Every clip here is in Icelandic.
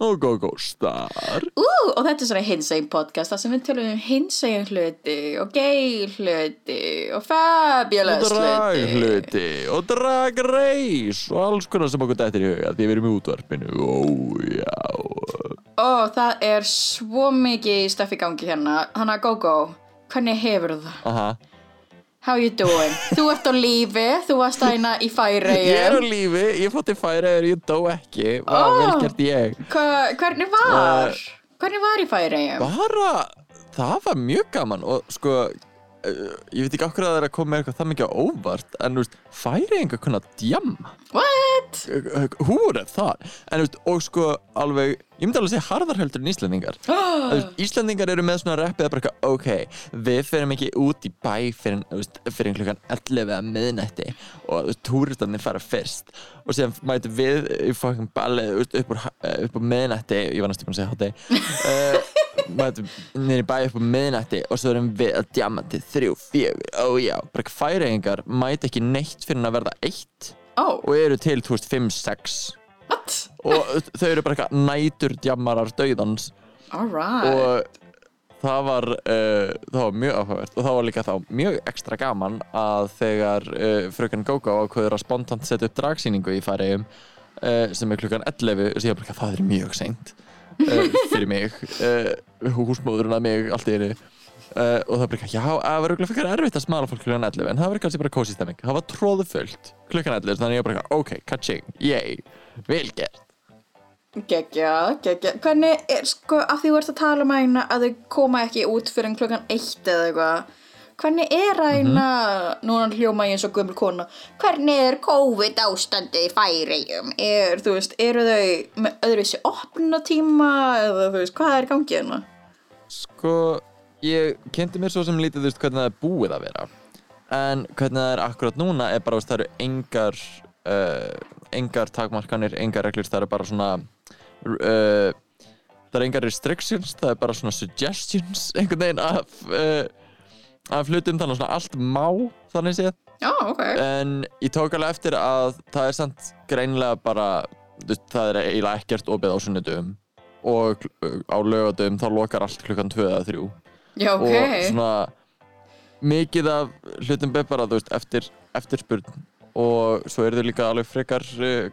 og GóGó Star. Ú, og þetta er svona hinsegin podcast þar sem við tölum um hinsegin hluti og gay hluti og fabulous og hluti. draghluti og dragreis og alls konar sem okkur dættir í huga því við erum í útvarpinu. Já. Og það er svo mikið stöff í gangi hérna. Hanna Gogo, hvernig hefur það? Aha. How you doing? Þú ert á lífi, þú varst aðeina í ég er á lífi, ég fótt í færi eða ég dó ekki Ó. oh. vel gert ég Hvernig var? Hvernig var í færi? bara, það var mjög gaman og sko uh, ég veit ekki okkur að það er að koma með eitthvað það mikið óvart en þú veist, færi einhver kunna djamma What? húr er það en þú veist, og sko alveg ég myndi alveg að segja harðarhöldur en Íslandingar Þú veist, Íslandingar eru með svona rappið að bara ok, við ferum ekki út í bæ fyrir, veist, fyrir klukkan 11 að miðnætti og túristarnir fara fyrst og síðan mætum við í fucking ballið upp, úr, eh, á miðnætti ég var næstu búin að segja hátti uh, mætum niður í bæ upp á miðnætti og svo erum við að djama til þrjú, fjögur, ó já bara færingar mæta ekki neitt fyrir að verða eitt Oh, og eru til, þú veist, 5, 6 what? og þau eru bara eitthvað nætur djamarar dauðans Alright og það var, uh, það var mjög áhugavert. Og það var líka þá mjög ekstra gaman að þegar uh, fröken Gógó ákveður að spontant setja upp dragsýningu í færiðum uh, sem er klukkan 11 og sér bara það er mjög seint fyrir mig húsmóðurinn að mig allt í einu. Og það er bara já, það var auðvitað fyrir erfitt að smala fólk klukkan 11 en það var kannski bara kósi stemming það var tróðu fullt klukkan 11 þannig ég bara ok, kaching, yay, vel gert. Gekkja, gekkja. Hvernig er, sko, af því þú ert að tala um aðeina að þau koma ekki út fyrir klukkan eitt eða eitthvað Hvernig er aðeina, núna hljóma ég eins og gömul kona? Hvernig er COVID ástandi í færiðum? Er, þú veist, eru þau með öðruvísi opnatíma eða þú veist, hvað er í gangi hérna? Sko, ég kynnti mér svo sem lítið, þú veist, hvernig það er búið að vera. En hvernig það er akkurat núna er bara, þú veist, það eru engar uh, engar takmarkanir, engar reglur, það eru bara svona uh, það eru engar restrictions, það er bara svona suggestions einhvern veginn af uh, af hlutum, þannig að svona allt má þannig séð, Já, ok. En ég tók alveg eftir að það er samt greinilega bara, það er eiginlega ekkert opið á sunnudum og á lögadum þá lokar allt klukkan 2 eða 3 Já, ok. Og svona mikið af hlutum beð bara, þú veist, eftir, eftirspurn og svo eru þau líka alveg frekar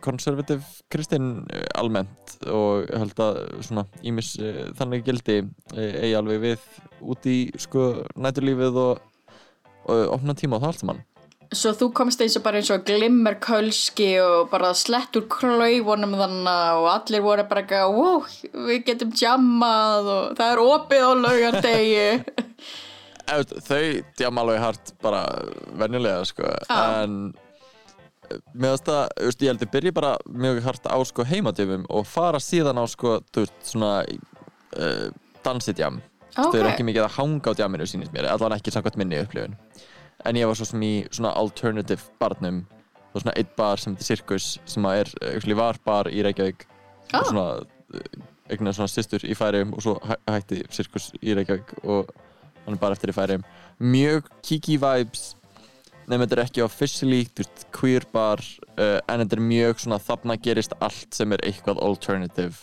konservativ kristinn uh, almennt og held að svona ímis uh, þannig gildi eigi alveg við út í sko næturlífið og, og opna tíma og það allt saman Svo þú komst eins og bara eins og glimmer kölski og bara slett úr klaufunum þannig og allir voru bara eitthvað, wow, við getum jammað og það er opið á laugardegi. Þau djama alveg hart bara venjulega sko Já. en með þess að, þú veist, ég held að byrja bara mjög hart á sko heimadjöfum og fara síðan á sko, veist, svona uh, dansidjam þau eru ekki mikið að hanga á djaminu sínist mér allavega ekki samkvæmt minni upplifun. En ég var svo sem í svona alternative barnum og svona eitt bar sem heitir Circus sem að er, actually var bar í Reykjavík. Ah. og svona eignar svona systur í færium og svo hæ hætti Circus í Reykjavík og hann er bara eftir í færium mjög kiki vibes nefnum þetta er ekki officially þú veist, queer bar uh, en þetta er mjög svona þarna gerist allt sem er eitthvað alternative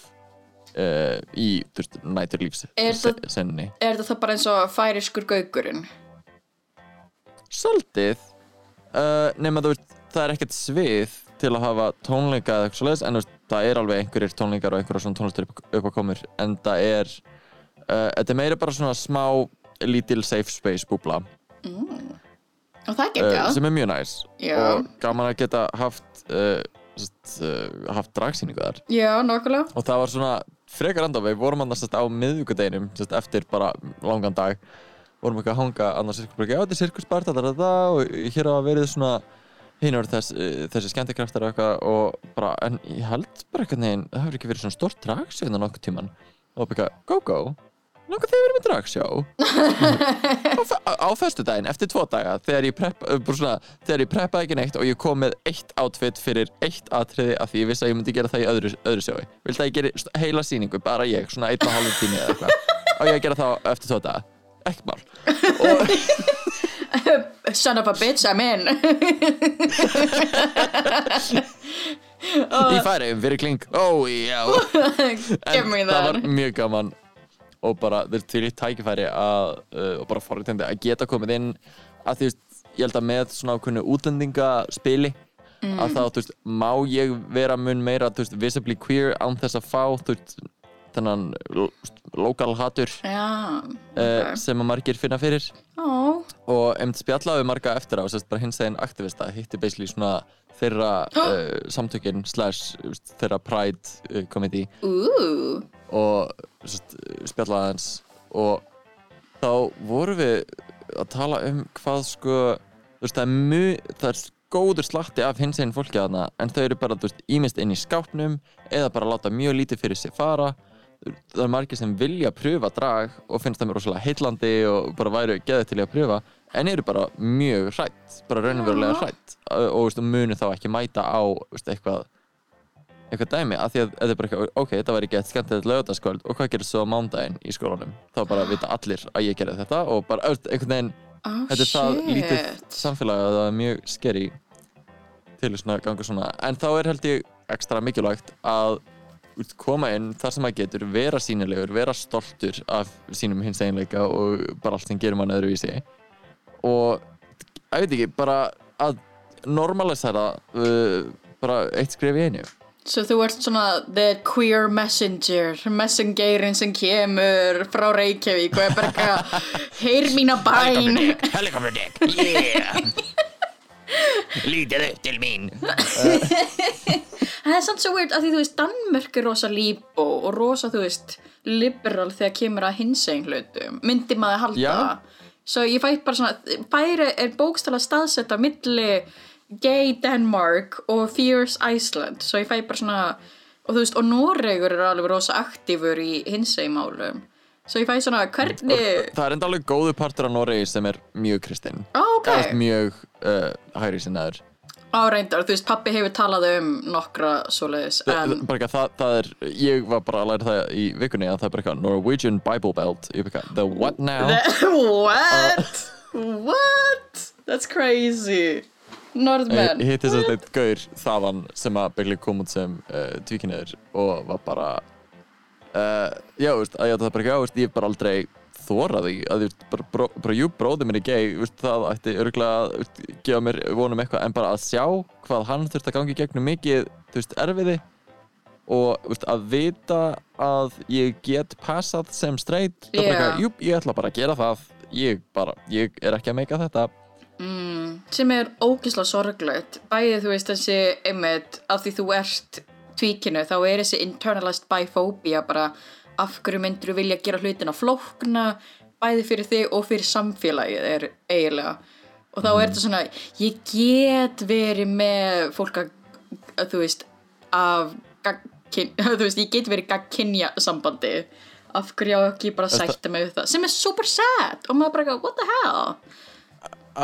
uh, í þú veist, næturlífs Er senni. Er þetta bara eins og færiskur gaugurinn? Svolítið. Uh, nema þú veist, það er ekkert svið til að hafa tónleika eða eitthvað svoleiðis en þú veist, það er alveg einhverjir tónleikar og einhverjar svona tónlistur upp, á komur en það er uh, þetta er meira bara svona smá lítil safe space búbla Og það uh, gekkja. sem er mjög næs. Já. og gaman að geta haft uh, sest, uh, haft dragsýningu þar. Já, nokkulega. og það var svona frekar enda við vorum annars sest, á miðvíkudeginum eftir bara langan dag. Vorum ekki að hanga annars já þetta er sirkusbar þetta þetta og hér hafa verið svona hinn var þess, þessi skemmtikraftar og bara en ég held bara eitthvað neginn það hefur ekki verið svona stórt dragsýningu nokkuð tíman og bara go go langar þið að vera með dragsjó á, á, á föstudaginn eftir tvo daga þegar ég, uh, bara svona, þegar ég preppaði ekki neitt og ég kom með eitt outfit fyrir eitt atriði af því ég vissi að ég myndi gera það í öðru, öðru sjói. Viltu að ég geri heila sýningu, bara ég, svona einn og hálfum tími eða eitthvað? Og ég gera það eftir tvo daga? Ekki mál. Og Son of a bitch, I'm in. Í færiðum fyrir kling ó já. Me en það. var mjög gaman og bara þeir til í tækifæri að uh, og bara forréttindi að geta komið inn. Að því, veist, ég held að með svona ákveðnu útlendingaspili að þá, þú veist, má ég vera mun meira, þú veist, visibly queer án þess að fá, þú veist, þennan lo- lokal hatur Já, uh, ok. sem að margir finna fyrir. Ó, og einmitt spjallaðu marga eftir á, sérst bara hins eginn aktivista, hitti basically svona þeirra uh, samtökin slash þú veist, þeirra pride uh, committee. Ú. Og sest, spjallaði hans og þá vorum við að tala um hvað sko veist, það er, mu, það er góður slatti af hins einn fólki þarna en þau eru bara, þú veist, ímist inn í skápnum eða bara láta mjög lítið fyrir sig fara það er margir sem vilja pröfa drag og finnst það mér rosalega heillandi og bara væru geðið til að pröfa en eru bara mjög hrætt bara raunverulega hrætt og, veist, munu þá ekki mæta á veist, eitthvað eitthvað dæmi, af því að þetta er bara eitthvað ok, þetta væri gett skemmtilegt lögutaskvöld og hvað gerir svo mándaginn í skólanum? Þá bara vita allir að ég gerði þetta og bara öll, einhvern veginn, oh, þetta er það lítið samfélag að það er mjög skeri til að ganga svona. En þá er held ég ekstra mikilvægt að koma inn þar sem maður getur vera sínilegur, vera stoltur af sínum hins einleika og bara allt sem gerir mann öðruvísi. Og ég veit ekki, bara að normalisera uh, bara eitt skref í einu. Svo þú ert svona the queer messenger messengerin sem kemur frá Reykjavík og er bara eitthvað heyr mína bæn. Helicopter deck, yeah Lítið upp til mín. Það er samt svo weird að því þú veist Danmörk er rosa líbó og rosa þú veist liberal þegar kemur að hinsegin hlutum myndi maður halda. Já. Svo ég fæ bara svona bæri er bókstala staðsett á milli gay Denmark og fierce Iceland. Svo ég fæ bara svona og þú veist og Noregur er alveg rosa aktífur í hinsegin málum svo ég fæ svona hvernig það er enda alveg góðu partur af Noregi sem er mjög kristinn Ó, ok, eða mjög uh, hægri sinnaður á reyndar, þú veist pappi hefur talað um nokkra svoleiðis en bara ekki að það, það er, ég var bara að læra það í vikunni að það er bara eitthvað Norwegian Bible Belt ég bara eitthvað, the what now? What? What? That's crazy Norðmenn Ég hitti þess að þetta gaur þaðan sem að byggli kom út sem uh, tvíkinniður og var bara uh, já, veist, að ég átti það bara ekki á veist, ég hef bara aldrei þórað því. Að ég bara, bró, bara jú, bróði er gay veist, það ætti örgulega að veist, gefa mér vonum eitthvað en bara að sjá hvað hann þurfti að gangi gegnum mikið þú veist, erfiði og veist, að vita að ég get passað sem straight það er bara eitthvað, jú, ég ætla bara að gera það. Ég bara, ég er ekki að meika þetta. Sem er ógislega sorglegt. Bæði þú veist þessi einmitt af því þú ert tvíkinu þá er þessi internalized biphobia bara af hverju myndir þú vilja gera hlutina flókna bæði fyrir þig og fyrir samfélagið er eiginlega. Og þá er þetta svona ég get verið með fólk að, að þú veist af gagkin, þú veist ég get verið gagkinja sambandi af hverju á ekki bara að sætta mig við það? Sem er super sad og maður bara what the hell?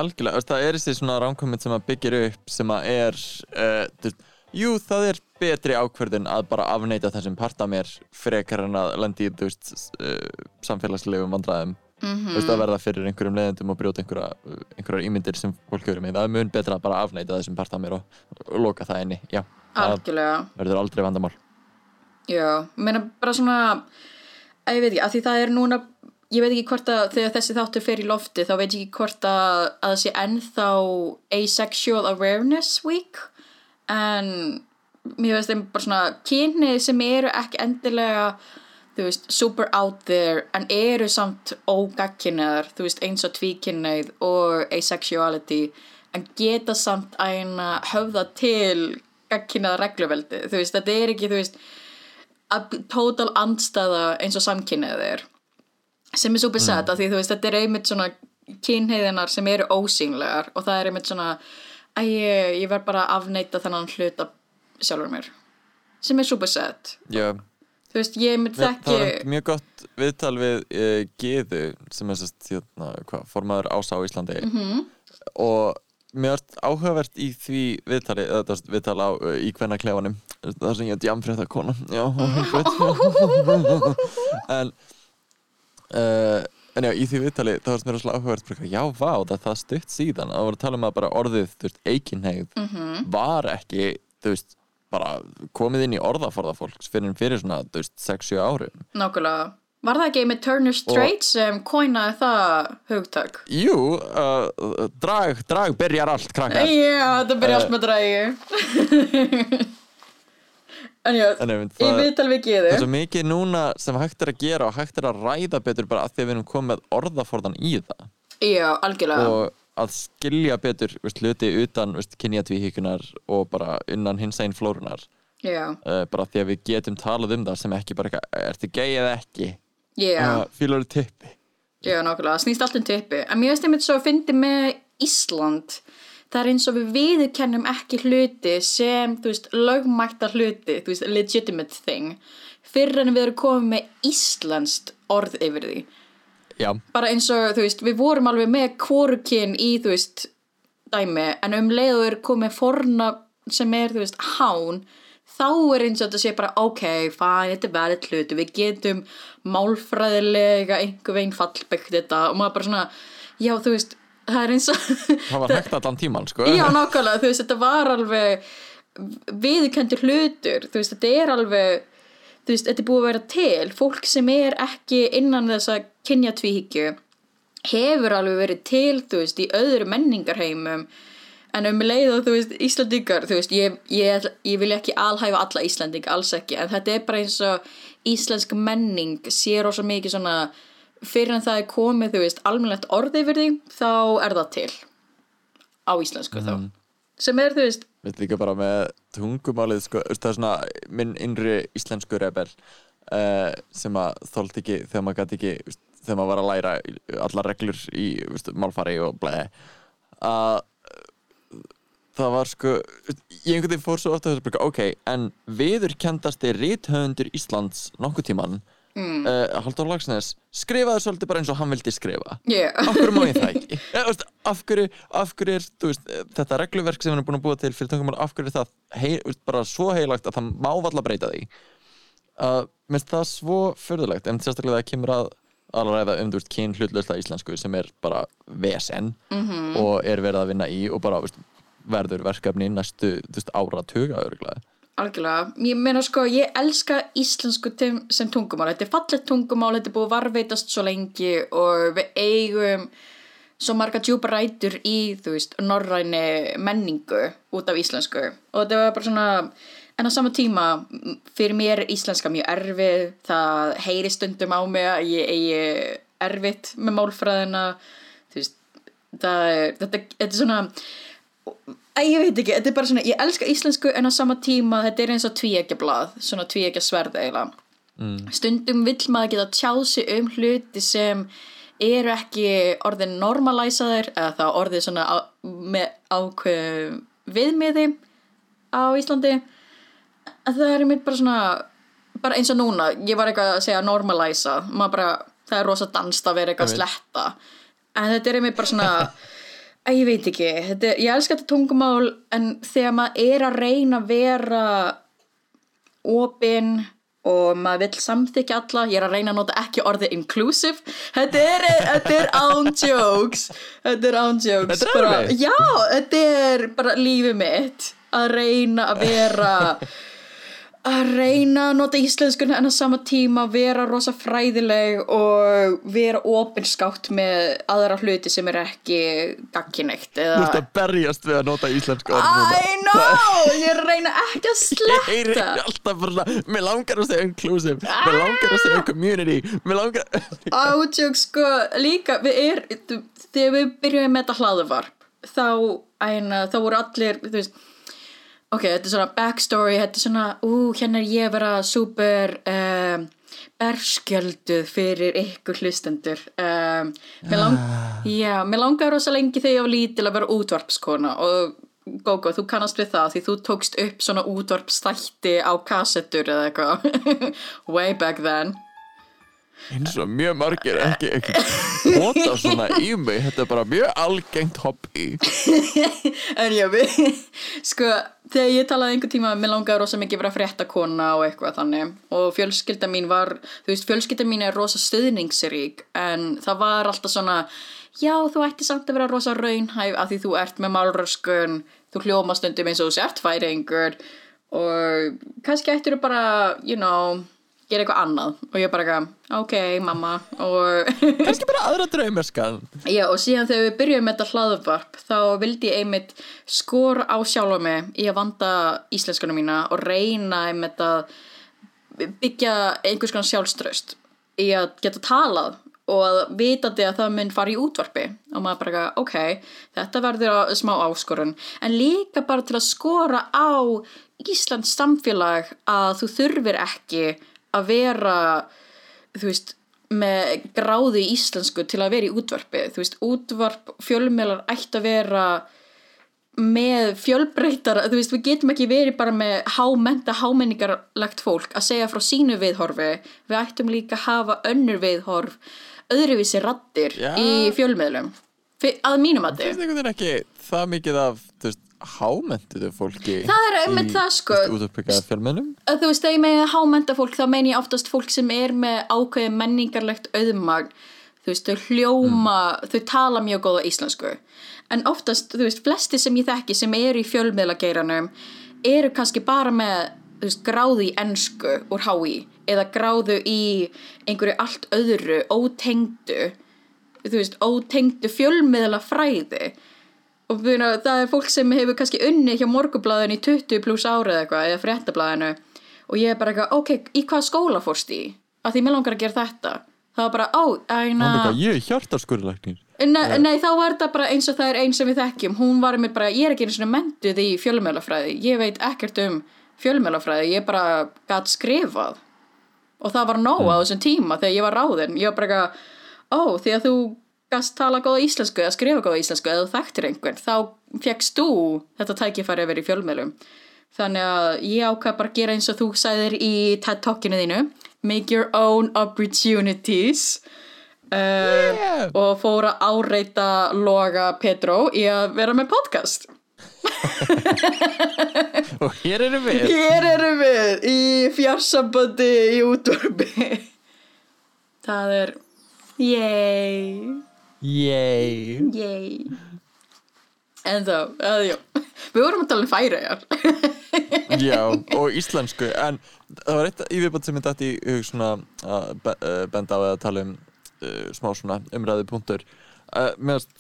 Algjörlega, það er þessi svona ránkomment sem að byggir upp sem að er uh, jú, það er betri ákverðin að bara afneita þessum part af mér frekar en að lendi í veist, uh, samfélagslegum vandræðum. Mhm. þú veist, að verða fyrir einhverjum leiðendum og brjóta einhverja, einhverjar ímyndir sem fólk hefur með, það er mun betra að bara afneita þessum part af mér og, og loka það inni já, það algjörlega verður aldrei vandamál. Já, meina bara svona að ég veit ekki, að því það er núna ég veit ekki hvort að þegar þessi þáttur fer í lofti þá veit ég ekki hvort að það sé ennþá Asexual Awareness Week en mér veist þeim bara svona kynni sem eru ekki endilega þú veist, super out there en eru samt ógagkinniðar þú veist, eins og tvíkinneið og asexuality en geta samt æna höfða til gagkinniða regluveldi þú veist, þetta er ekki, þú veist að total andstæða eins og samkynnið er sem er svo besett mm. af því þú veist þetta er einmitt svona kynheiðinar sem eru ósýnlegar og það er einmitt svona að ég, ég verð bara að afneita þennan hluta sjálfur mér sem er svo besett já, þú veist, ég mynd það þekki var einmitt mjög gott viðtal við uh, Geðu sem er sérst hérna, hvað, formaður ása á Íslandi. -hmm. og mér varst áhugavert í því viðtali það var viðtal á uh, í hvenna klefanum það sem ég er djamfrétta kona. Já, en uh, en já, í því viðtali þá varst mér svona áhugavert já, vá, það er það stutt síðan. Það voru að tala um að bara orðið, þú veist, eikinhegð var ekki, þú veist bara komið inn í orðaforða fólks fyrir, fyrir svona, þú veist, 6-7 árum nákvæmlega. Var það ekki með Turner Straits sem kóinaði það hugtak? Jú, uh, drag, drag byrjar allt, krakkar. Já, þetta byrja allt með drægi En já, En í það- viðtal við Það geðu er svo mikið núna sem hægt er að gera og hægt er að ræða betur bara að því að við erum komið orðaforðan í það. Já, algjörlega. Og að skilja betur veist, hluti utan veist, kynjatvíhíkunar og bara innan hins einn flórunar Já, uh, bara því að við getum talað um það sem ekki bara eitthvað, ertu gay eða ekki? Já, uh, fílar tippi? Já, nákvæmlega, það snýst allt um tippi. En mér finnst einmitt svo að fyndi með Ísland Það er eins og við viðurkennum ekki hluti sem, þú veist, lögmætta hluti, þú veist, legitimate thing Fyrr en við erum komið með íslenskt orð yfir því Já, bara eins og, þú veist, við vorum alveg með kvorukinn í, þú veist, dæmi, en um leið og er komið forna sem er, þú veist, hán, þá er eins og þetta sé bara, ok, fæn, þetta er verið hluti, við getum málfræðilega einhver veginn fallbyggt þetta og maður bara svona, já, þú veist, það er eins og... það var hægt allan tíman sko. Já, nákvæmlega, þú veist, þetta var alveg viðurkendur hlutur, þú veist, þetta er alveg, þú veist, þetta er búið að vera til, fólk sem er ekki innan þessa kynjatvíhyggju hefur alveg verið til, þú veist, í öðru menningarheimum, en um leið og þú veist, Íslandingar, þú veist, ég, ég, ég vil ekki alhæfa alla Íslandinga, alls ekki, en þetta er bara eins og íslensk menning sér ósa mikið svona, fyrir en það er komið, þú veist, almennlegt orð yfir því, þá er það til. Á íslensku þá sem er, þú veist, Við líka bara með tungumálið sko, það er svona minn innri íslensku rebel uh, sem að þólt ekki þegar maður gæti ekki veist, þegar maður var að læra allar reglur í veist, málfari og bleið að það var sko ég einhvern veginn fór svo ofta að ok, en viðurkendasti rithöfundur Íslands nokkuð tíman mm. uh, Halldór Lagsnes skrifaði svolítið bara eins og hann vildi skrifa yeah. af hverju má ég það ekki af, hverju, af hverju er veist, þetta regluverk sem hann er búin að búa til fyrir tungumál af hverju er það hei, bara svo heilagt að það má valla breyta því uh, minnst það svo förðulegt en sérstaklega það kemur að alveg um þú veist, kyn hlutlösta íslensku sem er bara vesen -hmm. og er verið að vinna í og bara veist, verður verkefni næstu ára tuga örglega Algjörlega, ég meina sko, ég elska íslensku sem tungumál, þetta er fallegt tungumál, þetta er búið varveitast svo lengi og við eigum svo marga djúpa rætur í, þú veist, norræni menningu út af íslensku. Og þetta var bara svona, en á sama tíma, fyrir mér er íslenska mjög erfið, það heyri stundum á mig að ég eigi erfitt með málfræðina, þú veist, það er, þetta, þetta er svona, Æ, ég veit ekki, þetta er bara svona, ég elska íslensku en á sama tíma þetta er eins og tvíegjablað, svona tvíegja sverð eiginlega. Mm. Stundum vill maður geta tjáð sig um hluti sem eru ekki orðin normalæsaðir eða það orðið svona á, með ákveð viðmiði á Íslandi. Það er mér bara svona, bara eins og núna, ég var eitthvað að segja normalæsa, maður bara, það er rosa danst að vera eitthvað að sletta. En þetta er mér bara svona... Æ, ég veit ekki, þetta, ég elska þetta tungumál en þegar maður er að reyna að vera opinn og maður vill samþykja alla, ég er að reyna að nota ekki orðið inclusive, þetta er, þetta er án jokes, þetta er án jokes. Þetta er bara? Já, þetta er bara lífið mitt að reyna að vera að reyna að nota íslenskun en á sama tíma vera rosa fræðileg og vera opinskátt með aðra hluti sem er ekki gagkinægt Þú ert að berjast við að nota íslensku orð núna. I know, ég reyna ekki að Ég heyri sletta alltaf bara mér langar að segja inclusive, mér langar að segja community, átjók sko líka við er, þegar við byrjuðum með þetta hlaðuvarp þá, þá voru allir þú veist ok, þetta er svona backstory þetta er svona, ú, hérna er ég að vera super um, berskjölduð fyrir ykkur hlustendur. Um, mér, lang, já, mér langar rosa lengi þegar ég var lítil að vera útvarpskona og Gógó, þú kannast við það því þú tókst upp svona útvarpstætti á kassettur eða eitthvað. Way back then eins og mjög margir ekki hóta svona í mig þetta er bara mjög algengt hobby. En já, við, sko, þegar ég talaði einhver tíma, mér langaði rosa mikið að vera fréttakona og eitthvað þannig. Og fjölskylda mín var, þú veist, fjölskylda mín er rosa stuðningsrík en það var alltaf svona, já, þú ætti samt að vera rosa raunhæf af því þú ert með málröskun, þú hljóma stundum eins og þú sért færingur og kannski ættir þú bara, you know, gera eitthvað annað. Og ég bara eitthvað, ok, mamma. Og kannski bara aðra draumerskan Já og síðan þegar við byrjuðum með þetta hlaðvarp þá vildi ég einmitt skora á sjálfa mig í að vanda íslenskunum mína og reyna einmitt að byggja einhvers konar sjálfströst í að geta talað og að vitandi að það mun fara í útvarpi. Og maður bara, ok, þetta verður á- smá áskorun. En líka bara til að skora á Íslands samfélag að þú þurfir ekki að vera þú veist, með gráðu í íslensku til að vera í útvarpi. Þú veist, útvarp, fjölmiðlar ætti að vera með fjölbreytara, þú veist, við getum ekki verið bara með hámenta, hámenningarlegt fólk að segja frá sínu viðhorfi. Við ættum líka að hafa önnur viðhorf öðruvísi rattir Já. í fjölmiðlum. Fyr, að mínum að finnst einhvern veginn ekki það mikið af þú veist, hámentuðu fólki Það er einmitt það, sko. að þú veist, þegar ég með hámenta fólk þá meina ég oftast fólk sem er með ákveðið menningarlegt auðmagn. Þú veist, þau hljóma þau tala mjög góða íslensku. En oftast, þú veist, flesti sem ég þekki sem eru í fjölmiðlageiranum eru kannski bara með þú veist, gráðu í ensku úr HÍ eða gráðu í einhverju allt öðru, ótengdu þú veist, ótengdu fjölmiðla fræði og byrja, það er fólk sem hefur kannski unni hjá morgublaðinu í 20 pluss árið eitthvað eða fréttablaðinu. Og ég er bara eitthvað, ok, í hvað skóla fórst í? Af því mér langar að gera þetta. Það var bara, ó, æna hann er ég er hjartarskurðlæknir nei, þá var þetta bara eins og það er eins sem við þekkjum. Hún var mér bara, ég er ekki einu svona mentuð í fjölmjölafræði, ég veit ekkert um fjölmjölafræði, ég bara gat skrifað. Og það var nóg á þessum tíma þegar ég var ráðin ég var bara ó, því að þú gast tala góða íslensku eða skrifa góða íslensku eða þekktir einhvern, þá fjekkst þú þetta tækifæri að vera í fjölmjölum þannig að ég ákvað bara að gera eins og þú sagðir í TED Talkinu þínu make your own opportunities uh, Yeah. og fór að áreita Loga Petró í að vera með podcast. Og hér erum við. Hér erum við í fjarsambandi í útvarpi. Það er Yay! yey Yay. En þá, að já Við vorum að tala um færiðar já, og íslensku en það var eitt í viðbætt sem ég dætti í hug svona að uh, benda á að tala um uh, smá svona umræðu punktur uh, meðast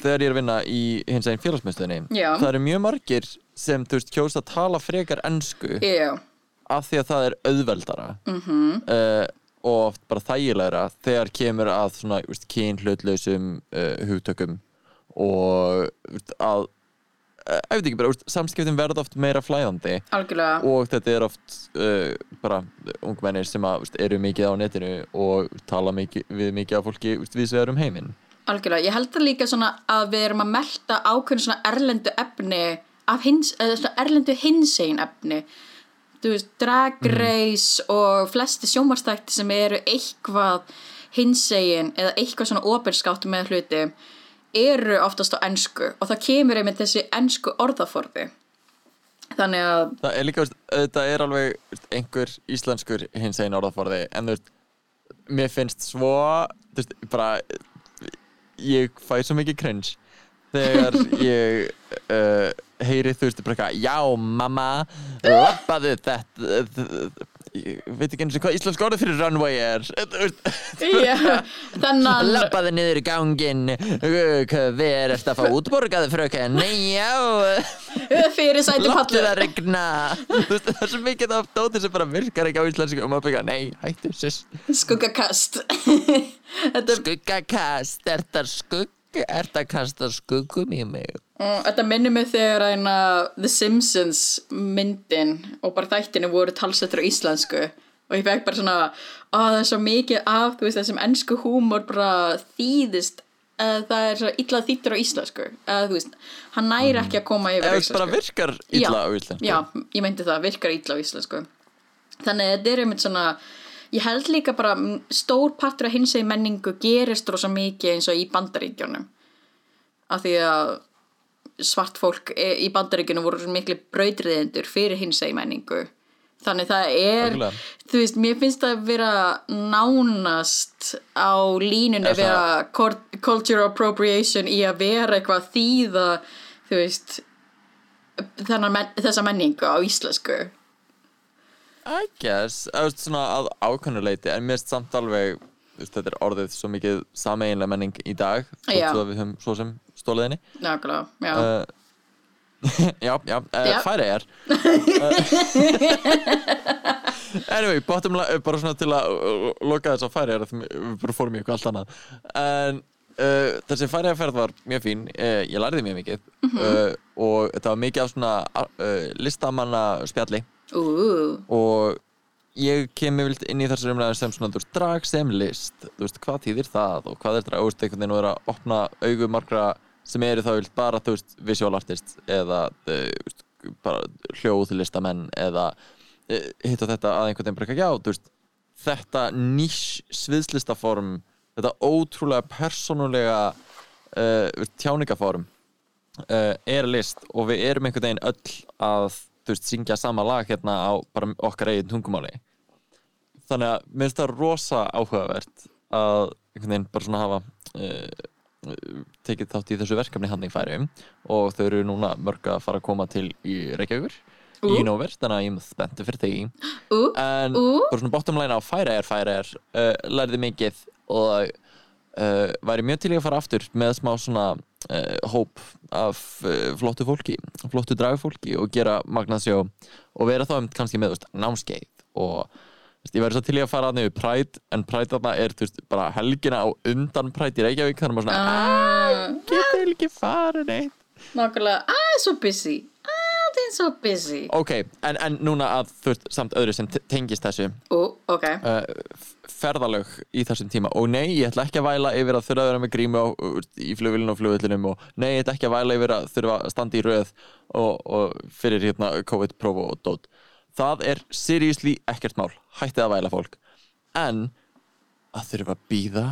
þegar ég er að vinna í hins einn félagsmyndstöðinni það eru mjög margir sem þú veist kjósa að tala frekar ensku Já, af því að það er auðveldara. -hmm. Og oft bara þægilegra þegar kemur að svona þú veist, kynhlutlausum uh, hugtökum og að uh, ég veit ekki bara, samskiptin verða oft meira flæðandi. Algjörlega. Og þetta er oft uh, bara ungmennir sem að, veist, eru mikið á netinu og tala mikið, við mikið af fólki veist, við svegar um heiminn. Algjörlega, ég held það líka að við erum að melta ákveðin erlendu efni hins, erlendu hinsegin efni veist, Drag Race og flesti sjómarstækti sem eru eitthvað hinsegin eða eitthvað svona opinskátt með hluti eru oftast á ensku og það kemur einmitt þessi ensku orðaforði. Þannig að það er líka, þetta er alveg einhver íslenskur hins einn orðaforði en þú veist, mér finnst svo þú veist, bara ég fæ svo mikið cringe þegar ég uh, heyri þú veist, bara eitthvað já, mamma, lappaðu þetta ég veit ekki eins og hvað íslensk orðið fyrir runway er. Þennan lappaðu niður í gangin hver er þetta að fá útborgaði fröken nei, já. Láttu það regna Það er svo mikið af dóti sem bara virkar ekki á íslensku og maður byggja, nei, hættu sis. Skuggakast. Þetta Skuggakast, er skugg Er það kasta skuggum í mig? Og Þetta minnir mig þegar eina The Simpsons myndin og bara þættinu voru talsettur á íslensku. Og ég fekk bara svona að það er svo mikið af veist þessum ennsku húmor bara þýðist uh, það er svo illa þýttur á íslensku. Uh, þú veist, hann næri ekki að koma yfir veist, bara virkar illa Já, á íslensku? Já, ég meinti það, virkar illa á íslensku. Þannig að þetta er einmitt svona Ég held líka bara stór partur af hins egin menningu gerist rosa mikið eins og í bandaríkjónum af því að svart fólk e- í bandaríkjónum voru miklu brautriðendur fyrir hins egin menningu. Þannig það er Algjörlega. þú veist, mér finnst það að vera nánast á línunni við að cultural appropriation í að vera eitthvað að þýða þú veist men þessa menningu á íslensku I guess, veist, svona að ákvæmnuleiti en mér finnst samt alveg veist, þetta er orðið svo mikið sameiginlega menning í dag Já. svo að við höfum svo sem stóliðinni nákvæmlega, já. Uh, já, já, uh, Já. færi er. Anyway, bottom line, bara svona til að uh, loka þess að færi er við bara fórum í eitthvað allt annað. En uh, þessi færi ferð var mjög fín uh, ég lærði mjög mikið. Uh, og þetta var mikið af svona uh, listamanna spjalli Ú, og ég kem yfirleitt inn í þessar umræðin sem svona, þú veist, drag sem list. Þú veist, hvað þýðir það og hvað er drag, veist, einhvern veginn og er að opna augu margra sem eru þá yfirleitt bara, þú veist, visual artist eða, þú veist, bara hljóðlistamenn eða eh, hitt og þetta að einhvern veginn bara, já, þú veist þetta nýs sviðslistaform þetta ótrúlega persónulega uh, tjáningaform uh, er list og við erum einhvern veginn öll að þú veist, syngja sama lag hérna á bara okkar eigin tungumáli. Þannig að mér finnst það rosa áhugavert að einhvern veginn bara svona hafa uh, tekið þátt í þessu verkefni hann í færium og þau eru núna mörg að fara að koma til í Reykjavíkur Ú. í nóver, þannig að ég er spenntu fyrir því. Ú, en bara svona bottom line á færa er færa er uh, lærði mikið og uh, væri mjög til í að fara aftur með smá svona uh, hóp af uh, flottu fólki flottu dragfólki og gera magnaðsjó og vera þá kannski með veist, námskeið og veist, ég væri svo til í að fara að niður Pride en Pride þarna er veist, bara helgina á undan Pride í Reykjavík þannig að maður svona ah, getur ekki farið neitt. Nákvæmlega ah, so busy. Ah, það er so busy. Ok, en, en núna að þú veist, samt öðru sem te- tengist þessu. Ú, ok. Uh, ferðalög í þessum tíma. Og nei, ég ætla ekki að væla yfir að þurfa að vera með grímu á, í flugvillinu og flugvillinum og nei, ég ætla ekki að væla yfir að þurfa að standa í röð og, og fyrir hérna COVID-prófu og dót. Það er seriously ekkert mál. Hættið að væla fólk. En að þurfa að býða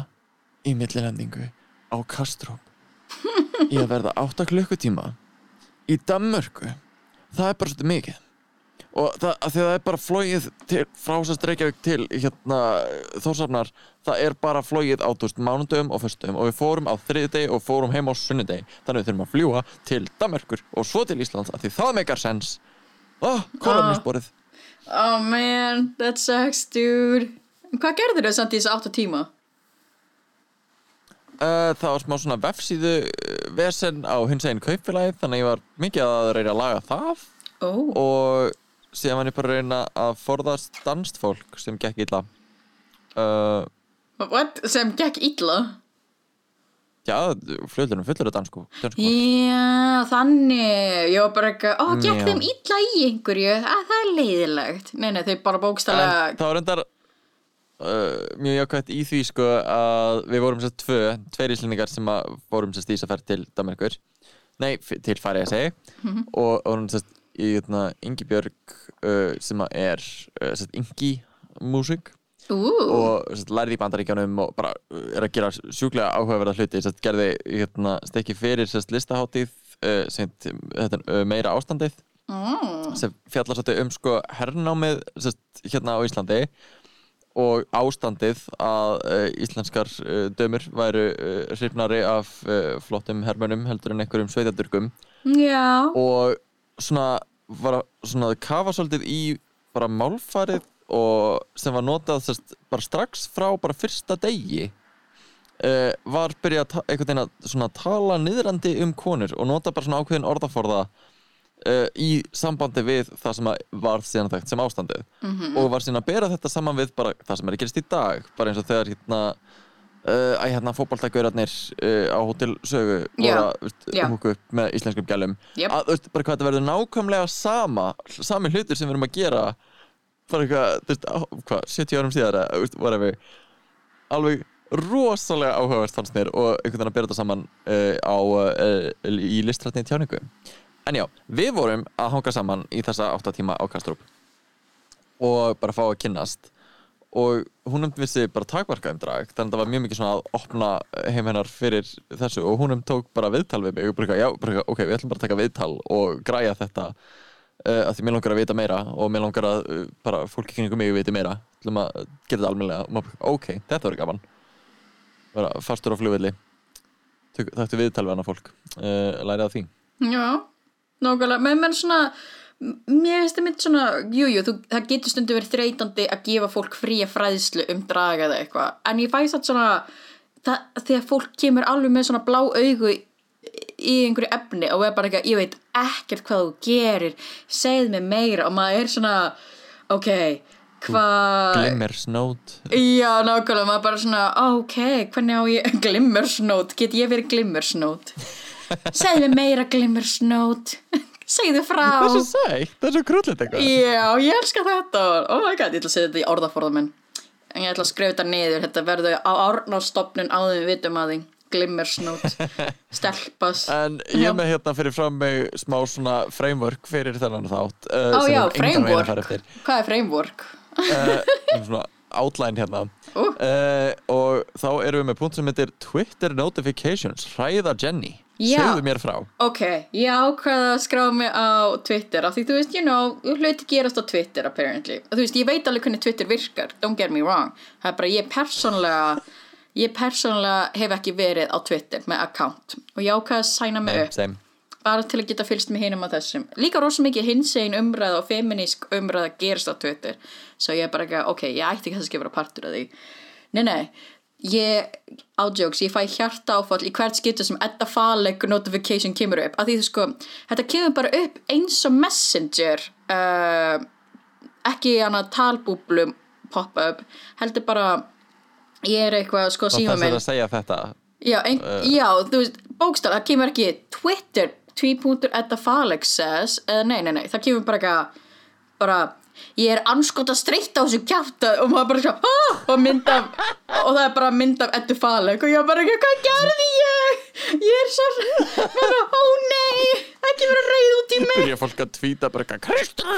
í millilendingu á Kastrop. Í að verða 8 klukkutíma í Danmörku. Það er bara svolítið mikið og það, það er bara flóið frá sérst Reykjavík til hérna Þórsafnar, það er bara flóið á mánudöfum og föstudöfum og við fórum á þriðdegi og fórum heim á sunnudegi. Þannig við þurfum að fljúa til Danmerkur og svo til Íslands, að því það meikar sens. Oh, kolumnisborið oh man, that sucks dude. Hvað gerður þau samt í þessu 8 tíma? uh, það var smá svona vefsíðu uh, vesen á hins einn kaupfélagið þannig að ég var mikið að reyna að laga það. Ó, og síðan var ég bara að reyna að forðast danst fólk sem gekk illa uh, what? Sem gekk illa? já, fljóðlunum fullur af dansku. Já, þannig Ég var bara eitthvað, ó, gekk Já. þeim illa í einhverju að það er leiðilegt Nei, nei, þau bara en bókstælega það var reyndar uh, mjög jákvæmt í því sko að við vorum sérst tvö, tveir íslendingar sem að vorum sérst í þess að ferð til Danmarkur nei, til færi að segja og og vorum sérst í hérna, Ingi Björg uh, sem er uh, Ingi músík Ú, og lærði í bandaríkjánum og bara uh, er að gera sjúklega áhugaverða hluti. Sérst, gerði hérna, stekki fyrir sérst, listaháttíð uh, sem þetta, uh, meira ástandið. Sem fjallar svolítið um sko hernámið sérst, hérna á Íslandi og ástandið að uh, íslenskar uh, dömur væru uh, hrifnari af uh, flottum hermönum heldur en einhverjum sveitadurgum já. Og svona var að svona að kafa svolítið í bara málfarið og sem var notað sérst, bara strax frá bara fyrsta degi uh, var byrjað einhvern veginn að tala niðrandi um konur og nota bara svona ákveðin orðaforða uh, í sambandi við það sem var síðan þekkt sem ástandið Mhm. og var síðan að bera þetta saman við bara það sem er að gerast í dag bara eins og þegar hérna uh, æ, hérna fótboltagörarnir uh, á Hotel Sögu Já, voru að húka upp með íslenskum gælum Jep. að veist, bara hvað þetta verður nákvæmlega sama sami hlutur sem við erum að gera bara eitthvað, þú veist, á, hvað, 70 árum síðar þú veist, alveg rosalega áhugavert fannst mér og einhvern veginn að bera þetta saman uh, á, í listrætni tjáningu. En já, við vorum að hanga saman í þessa 8 tíma á Kastrup og bara fá að kynnast og hún um vissi bara takmarka um drag þannig að það var mjög mikið svona að opna heim hennar fyrir þessu. Og hún um tók bara viðtal við mig og bara, já, bara, ok, við ætlum bara að taka viðtal og græja þetta uh, að því mér langar að vita meira og mér langar að uh, bara fólki kringum mig viti meira. Ætlum að gera þetta almennilega. Og maður ok, þetta verður gaman. Bara fastur á flugvelli. Þættu viðtal við hana fólk. Uh, lærið af því. Já, nákvæmlega, menn menn svona mér finnst það mynd svona, jújú jú, það getur stundu verið þreytandi að gefa fólk fría fræðslu um draga eða eitthvað. En ég fæst að svona það, þegar fólk kemur alveg með svona blá augu í, einhverju efni og er bara eitthvað, ég veit ekkert hvað þú gerir segð mér meira. Og maður er svona ok, hvað Glimmersnót Já, nákvæmlega, maður bara svona, ok, hvernig á ég, glimmersnót, get ég verið glimmersnót? Segðu mér meira glimmersnót, segðu frá. það er svo sætt, það er svo krullit eitthvað Já, ég elska þetta, oh my god, ég ætla að segja þetta í orðaforðum. En ég ætla að skrifa þetta niður, þetta verður á árnástofnun áður við vitum að því, glimmersnót, stelpas. En ég er með hérna fyrir fram mig smá svona framework fyrir þennan þátt uh, sem já, framework, hvað er framework? uh, svona outline hérna uh, og þá erum við með punkt sem heitir Twitter notifications, hræða Jenny. Segðu mér frá Ok, ég ákvaða að skrá mig á Twitter af því þú veist, you know, hluti gerast á Twitter apparently. Þú veist, ég veit alveg hvernig Twitter virkar, don't get me wrong. Það er bara, ég persónlega, ég persónlega hef ekki verið á Twitter með account og ég ákvaða að sæna mig upp same. bara til að geta fylgst með hinum á þessum. Líka rosa mikið hinsegin umræða og feminísk umræða gerist á Twitter, svo ég er bara ekki, ok, ég ætti ekki að vera partur af því. Nei, nei, ég, ájóks, ég fæ hjarta áfall í hvert skiptu sem Edda Faleg notification kemur upp, af því þú sko, þetta kemur bara upp eins og messenger, uh, ekki hana talbúblum pop-up, heldur bara, ég er eitthvað, sko, síma minn. að segja þetta. Já, ein, já, þú veist, bókstaf, það kemur ekki Twitter, tvípunktur Edda Faleg says, eða nei, nei, nei, það kemur bara ekki, bara, ég er anskot að streyta á þessu kjáta og maður bara svo, ah, og mynd af, og það er bara mynd af Edda Faleg og ég er bara ekki, hvað gerði ég? Ég er svo, bara, ó nei, ekki vera reyð út í mig. byrja fólk að tvíta bara eitthvað Kristján,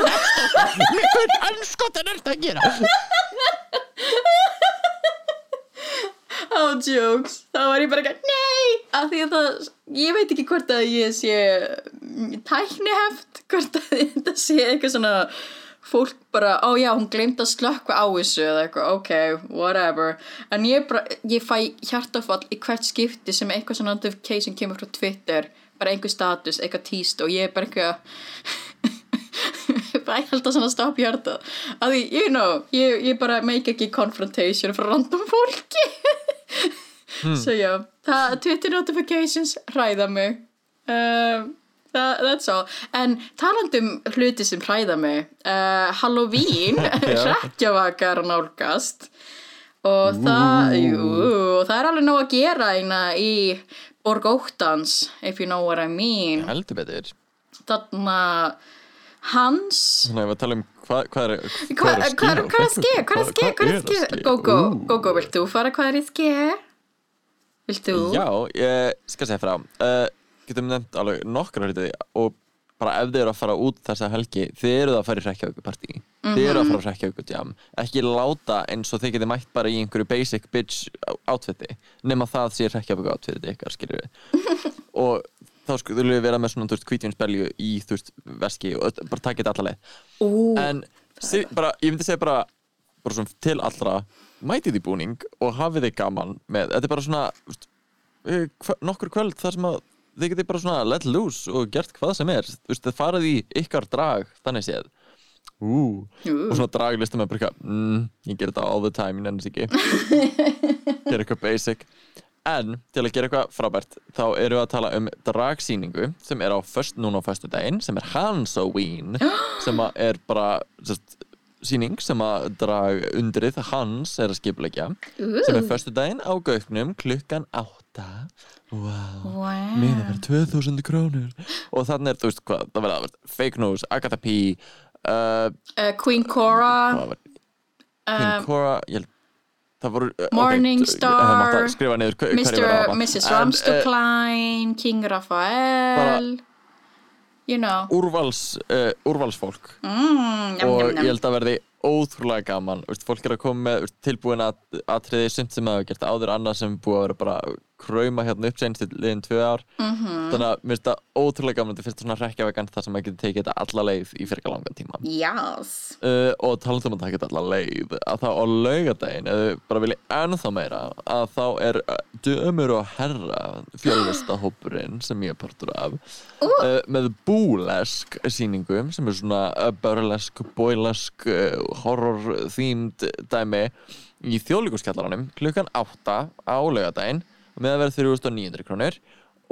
með hvern anskotan er þetta að gera Á jokes, þá var ég bara ekki, nei, af því að það, ég veit ekki hvort að ég sé tækniheft, hvort að þetta sé eitthvað svona fólk bara, ó já, hún glemt að slökka á þessu eða eitthvað, ok, whatever, en ég bara, ég fæ hjartafall í hvert skipti sem eitthvað svona notification kemur frá Twitter, bara einhver status, eitthvað tíst og ég er bara eitthvað, bara ég held að svona stopp hjarta að því, you know, ég, ég bara make ekki confrontation frá random fólki. Svo já það, Twitter notifications hræða mig. Um, that, that's all en talandum hluti sem hræða mig uh, Halloween hrekkjavakar nálgast og það, jú, það er alveg nóg að gera eina í Borg Óttans if you know what I mean heldur betur þarna hans Svona ef við tala um hvað hva er Hvað er hvað er hvað er að ske? Hvað er að ske? Hvað er að ske? ske? Go, go, vilt þú fara hvað er að ske? Vilt þú? Já, ég skal segja frá uh, Getum nefnt alveg nokkra hluti og bara ef þið eru að fara út þessa helgi þið eruð að fara í hrekkjaukupartí þið eru að fara á hrekkjaukutjám ekki láta eins og þið getið mætt bara í einhverju basic bitch outfiti nema það sé hrekkjauku outfiti ykkar við og þá skulle við vera með svona þú veist hvítvínsbelju í þú veist veski og bara takið þetta alla leið. Ú, en sí, bara, ég myndi segja bara, bara svona til allra mætið í búning og hafið þið gaman með, þetta er bara svona eh, nokkur kvöld þar sem að þið getið bara svona let loose og gert hvað sem er, þú veist, þið farið í ykkar drag, þannig séð. Ú, Ú. og svona draglistum er bara eitthvað, mm, ég ger þetta all the time, ég nefnist ekki. Gera eitthvað basic. En til að gera eitthvað frábært þá erum við að tala um dragsýningu sem er á föst, núna á föstu daginn sem er Hansoween sem er bara sest, sýning sem að drag undrið Hans er að skipleggja sem er föstu daginn á gauknum klukkan átta wow. wow. miða verið 2000 krónur og þannig er þú veist hvað, það verða fake news, Agatha P uh, uh, Queen Cora Queen Cora, ég voru uh, Morning ok, Star, hefði mátt að skrifa niður hver, hverju Mr. að. Mrs. En, Ramstor eh, Klein King Raphael you know. Úrvals, uh, úrvalsfólk. Mm, njam, og njam, ég njam. held að verði ótrúlega gaman. Fólk er að koma með tilbúin að, atriði sumt sem hafa gert áður annað sem búið að vera bara að krauma hérna upp senst í liðin tvö ár. Mhm. þannig að mér finnst það ótrúlega gaman þetta finnst svona hrekkjavegan þar sem maður getur tekið þetta alla leið í fyrir langan tíma. Yes uh, og talandi um að taka þetta alla leið að þá á laugadaginn ef þið bara vilja ennþá meira að þá er uh, dömur og herra fjölvistahópurinn sem ég er partur af uh, með búlesk sýningum sem er svona uh, burlesk, boylesk uh, horror themed dæmi í þjóðlíkuskjallaranum klukkan 8 á laugadaginn með að vera 3900 krónir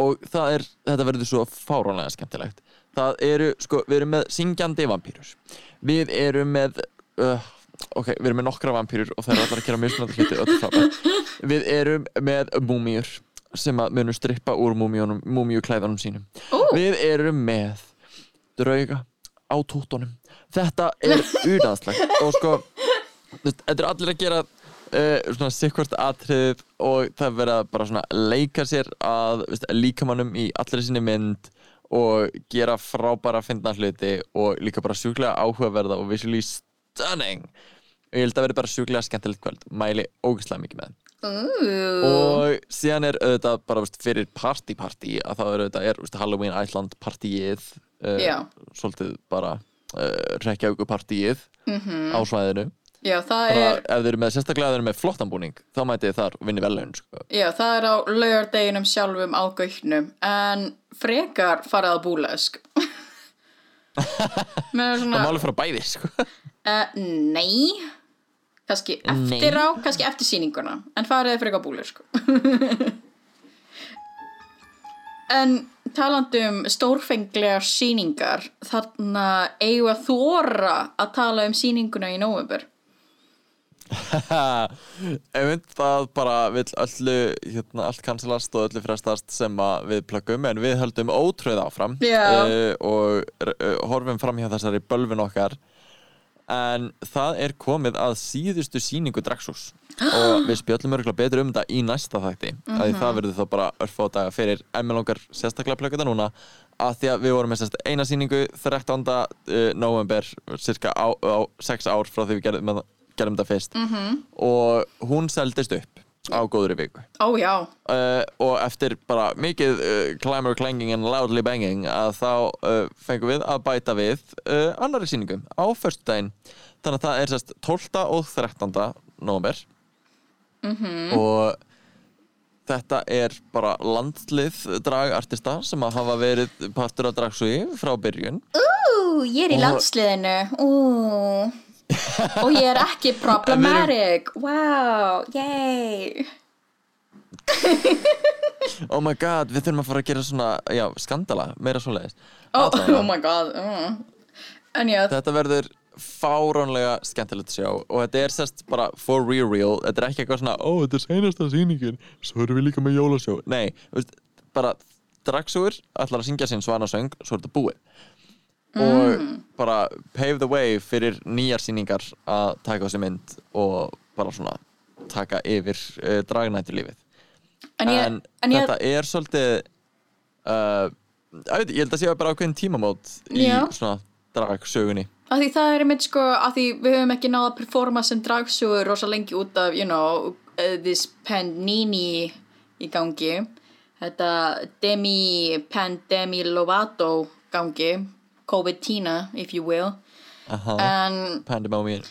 og það er, þetta verður svo fáránlega skemmtilegt. Það eru, sko, við erum með syngjandi vampýrur við erum með uh, ok, við erum með nokkra vampýrur og það er allar að gera mismunandi hluti öllu frábært. við erum með múmíur sem að munum strippa úr múmíunum múmíuklæðunum sínum. Við erum með drauga á tútunum þetta er unaðslegt og sko þetta er allir að gera uh, svona sikkvart atrið og það verða bara svona leika sér að veist, líkamannum í allir sinni mynd og gera frábæra fyndna hluti og líka bara sjúklega áhugaverða og visually stunning. Og ég held að verði bara sjúklega skemmtilegt kvöld. Mæli ógeðslega mikið með Ooh. og síðan er auðvitað bara veist, fyrir party party að það er auðvitað er veist, Halloween Island partíið uh, svolítið bara uh, Reykjavíku partíið á svæðinu Já, það er, ef þið eru með sérstaklega ef þið eru með flottan búning þá mætið þið þar og vinni velun sko. já, það er á laugardeginum sjálfum á gauknum en frekar farið að með það svona má alveg fara bæði sko. uh, nei. Kannski eftir á, kannski eftir sýninguna en farið frekar búlesk en talandi um stórfenglegar sýningar þarna eigum að þóra að tala um sýninguna í nóvember ef mynd það bara vill öllu hérna, allt kansilast og öllu frestast sem að við plöggum en við höldum ótröð áfram Já. uh, og uh, horfum fram hjá þessari bölvun okkar en það er komið að síðustu sýningu Draxus og við spjöllum örgulega betur um þetta í næsta þætti mm -hmm. það verður þá bara örfá daga fyrir en með langar sérstaklega plögga þetta núna að því að við vorum með sérst eina sýningu 13. Uh, november cirka á, á 6 ár frá því við gerðum, með, gerðum þetta fyrst -hmm. og hún seldist upp á góðri viku já, uh, og eftir bara mikið uh, clamor clanging and loudly banging að þá uh, fengum við að bæta við annari sýningu á föstudaginn þannig að það er sérst 12. og 13. november -hmm. og þetta er bara landslið dragartista sem að hafa verið partur af dragsúi frá byrjun Ú, ég er í landsliðinu Ú. og ég er ekki problematic. Wow, yay. Oh my god, við þurfum að fara að gera svona já, skandala, meira svoleiðis. Oh, Allavega. oh my god mm. en já, Þetta verður fáránlega skemmtilegt sjá og þetta er sérst bara for real real. Þetta er ekki eitthvað svona, ó þetta er seinasta sýningin svo erum við líka með jólasjó. Nei, veist, bara dragsúur ætlar að syngja sinn svanasöng svo er þetta búið og bara pave the way fyrir nýjar sýningar að taka þessi mynd og bara svona taka yfir uh, dragnættu lífið. En ég, en, en ég þetta er svolítið uh, ég, veit, ég held að sé bara ákveðin tímamót í Já. svona dragsögunni. Að því það er einmitt sko að því við höfum ekki náða að performa sem dragsúur rosa lengi út af, you know uh, this panini í gangi. Þetta demi pandemi lovato gangi COVID-tina, if you will. Aha. en Pandemonium.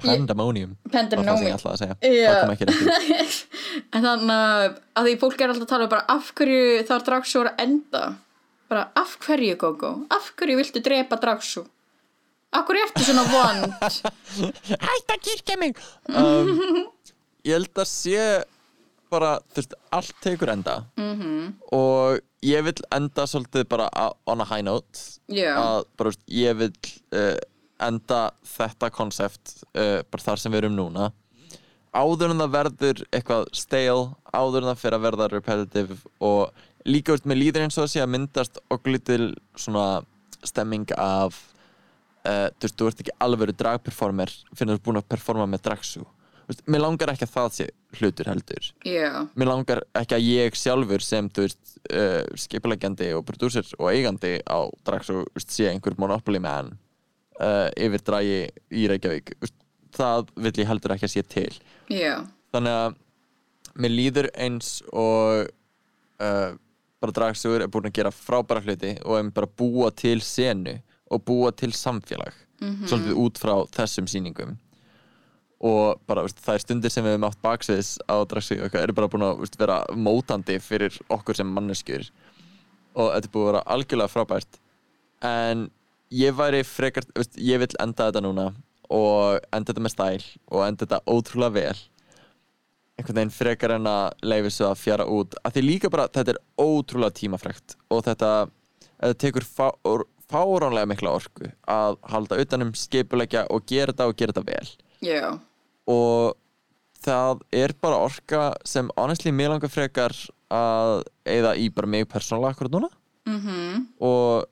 Pandemonium Pandemonium. það það rétt En þannig að að því fólk er alltaf að tala um bara af hverju þarf dragsú að enda? Bara af hverju Gogo af hverju viltu drepa dragsú af hverju ertu svona vond? Hætt að kirkja mig! Um, ég held að sé bara, þú veist, allt tekur enda -hmm. og ég vil enda svolítið bara on a high note Já. að bara, veist, ég vil uh, enda þetta konsept uh, bara þar sem við erum núna áður en það verður eitthvað stale, áður en það fyrir að verða repetitive og líka veist, með líður eins og sé að myndast og lítil svona stemming af uh, þú veist, þú ert ekki alvöru dragperformer fyrir að þú ert búin að performa með dragsu veist, mér langar ekki að það sé hlutur heldur. Já, mér langar ekki að ég sjálfur sem veist, uh, skipulegjandi og prodúsir og eigandi á Drax og veist, sé einhver monopoly man uh, yfir dragi í Reykjavík það vill ég heldur ekki að sé til. Já, þannig að mér líður eins og uh, bara Dragsugur er búin að gera frábæra hluti og er bara búa til senu og búa til samfélag. Svolítið út frá þessum sýningum og bara veist, það er stundir sem við hefum átt baksviðs á Dragsugur eru bara búin að veist, vera mótandi fyrir okkur sem manneskjur. Og þetta er búin að vera algjörlega frábært. En ég væri frekar veist, ég vil enda þetta núna og enda þetta með stæl og enda þetta ótrúlega vel. Einhvern veginn frekar en að leifi svo að fjara út. Að því líka bara þetta er ótrúlega tímafrekt og þetta, þetta tekur fá, fáránlega mikla orku að halda utanum skipulegja og gera þetta og gera þetta vel. Já, og það er bara orka sem honestly mér langar frekar að eigða í bara mig persónulega akkurat núna. Mhm, og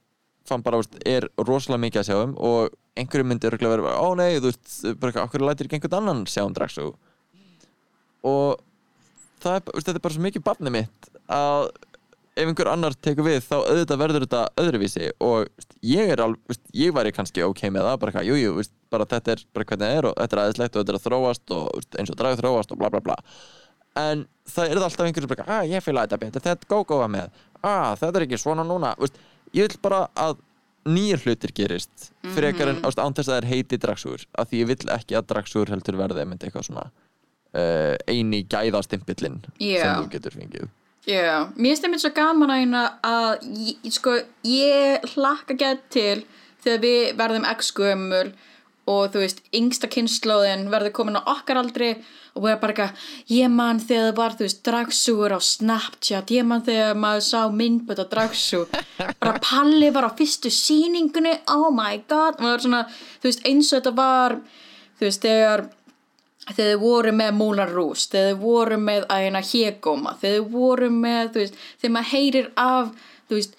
fann bara, veist, er rosalega mikið að sjá um og einhverju myndi örgulega verið bara, ó nei, þú veist, bara okkur lætir ekki einhvern annan sjá um Draxu og það er, veist, þetta er bara svo mikið barnið mitt að ef einhver annar tekur við þá auðvitað verður þetta öðruvísi. Og veist, ég er alveg, ég væri kannski ok með það, bara eitthvað, jú, jú, veist, bara þetta er bara hvernig það er og þetta er aðeinslegt og þetta er að þróast og eins og dragð þróast og bla bla bla. En það er alltaf einhverjum bara, ah, ég fýla þetta betur, þetta er góð-góða með. Ah, þetta er ekki svona núna. Veist, ég vil bara að nýjir hlutir gerist frekar en ást, án þess að það er heiti dragsúr af því ég vil ekki að dragsúr heldur verði einmitt eitthvað svona uh, eini gæðastimpillin Já. sem þú getur fengið. Já. Mér einmitt svo gaman að hérna að sko, ég hlakka gett til þegar við verðum x-gömul og þú veist, yngsta kynnslóðin verður komin á okkar aldri og erum bara eitthvað, ég man þegar það var þú veist, dragsúur á Snapchat ég man þegar maður sá myndböt á dragsú bara Palli var á fyrstu sýningunni, oh my god og það var svona, þú veist, eins og þetta var þú veist, þegar þegar þið voru með Moulin Rouge þegar þið voru með æna Hegóma þegar þið voru með, þú veist þegar maður heyrir af, þú veist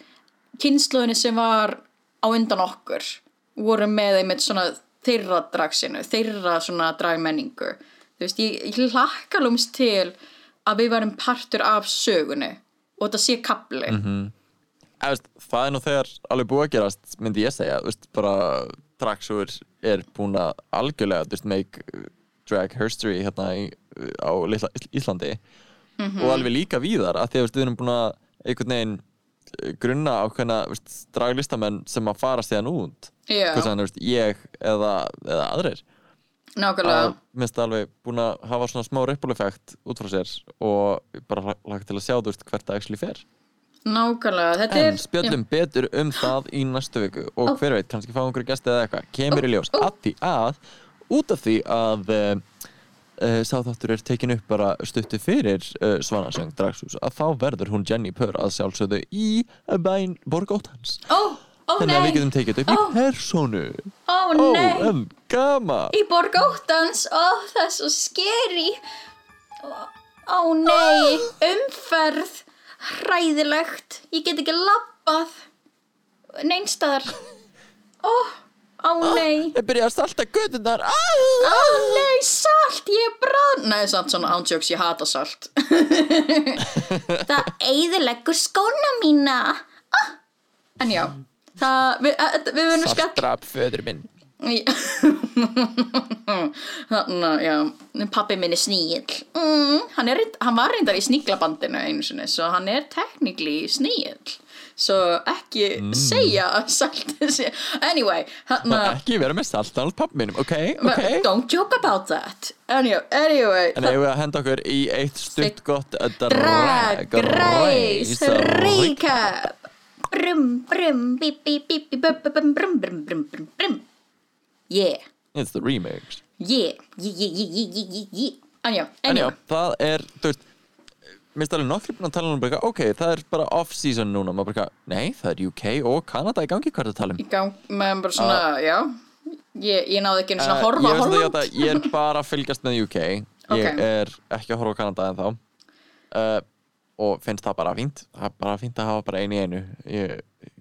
kynnslóðinni sem var á undan okkur voru með einmitt svona þeirra dragsinu, þeirra svona dragmenningu. Þú veist, ég, ég hlakka lúmst til að við varum partur af sögunni og þetta sé kapli Eða, veist, það er nú þegar alveg búið að gerast myndi ég segja, veist, bara dragsúr er búin að algjörlega veist, make uh, drag history hérna í, á Íslandi. Og alveg líka víðar að því að við erum búin að einhvern veginn grunna á hvernig draglistamenn sem að fara síðan út. Já. sem veist, ég eða, eða aðrir. Nákvæmlega. Að minnst alveg búin að hafa svona smá ripple effect út frá sér og bara lagt til að sjá þú veist hvert það actually fer. Nákvæmlega, En er spjöllum betur um það í næstu viku og hver veit, kannski fá einhverju gesti eða eitthvað. Kemur í ljós. Ó. að því að út af því að uh, uh, sáþáttur er tekin upp bara stuttu fyrir uh, Svanasöng Dragshús að þá verður hún Jenny Purr að sjálfsögðu í bæn Borgóttans ó, ó þannig að við nei, getum tekið upp Ó. í persónu ó nei. í borg óttans. Ó það er svo skeri ó, nei. Umferð. Hræðilegt. Ég get ekki labbað. Neinstæðar ó, ó nei. Ég byrja að salta götunar ó nei salt ég brann nei samt svona ándjóks ég hata salt. Það eyðileggur skóna mína. En já það, við, við verðum skatt Saltrap föður minn. Þannig, já, pappi minn er sníill. Mm, hann, er, hann var reyndar í sníglabandinu einu sinni svo hann er technically sníill svo ekki mm. segja að saltið sé anyway, hérna ekki vera með salt náttúrulega pappminum, ok, ok. don't joke about that. Anyway, anyway. En hefur við að henda okkur í eitt stutt gott drag, race, recap. Brum, brum, bí, bí, bí, bí brum, brum, brum, brum, brum, brum, brum yeah. It's the remix. Yeah, yeah, yeah, yeah, yeah, yeah, yeah anyway, anyway það er, þú veist Mér finnst alveg nokkri búin að tala um bara, ok, það er bara off-season núna. Maður bara, nei, það er UK og Kanada í gangi, hvað er það að tala um? í gang með bara svona, já. Ég, ég náði ekki einu svona Eh, að horfa ég, veist að ég, er bara að fylgjast með UK Ég Ok. er ekki að horfa á Kanada en þá uh, Og finnst það bara fínt. Það er bara fínt að hafa bara einu í einu. Ég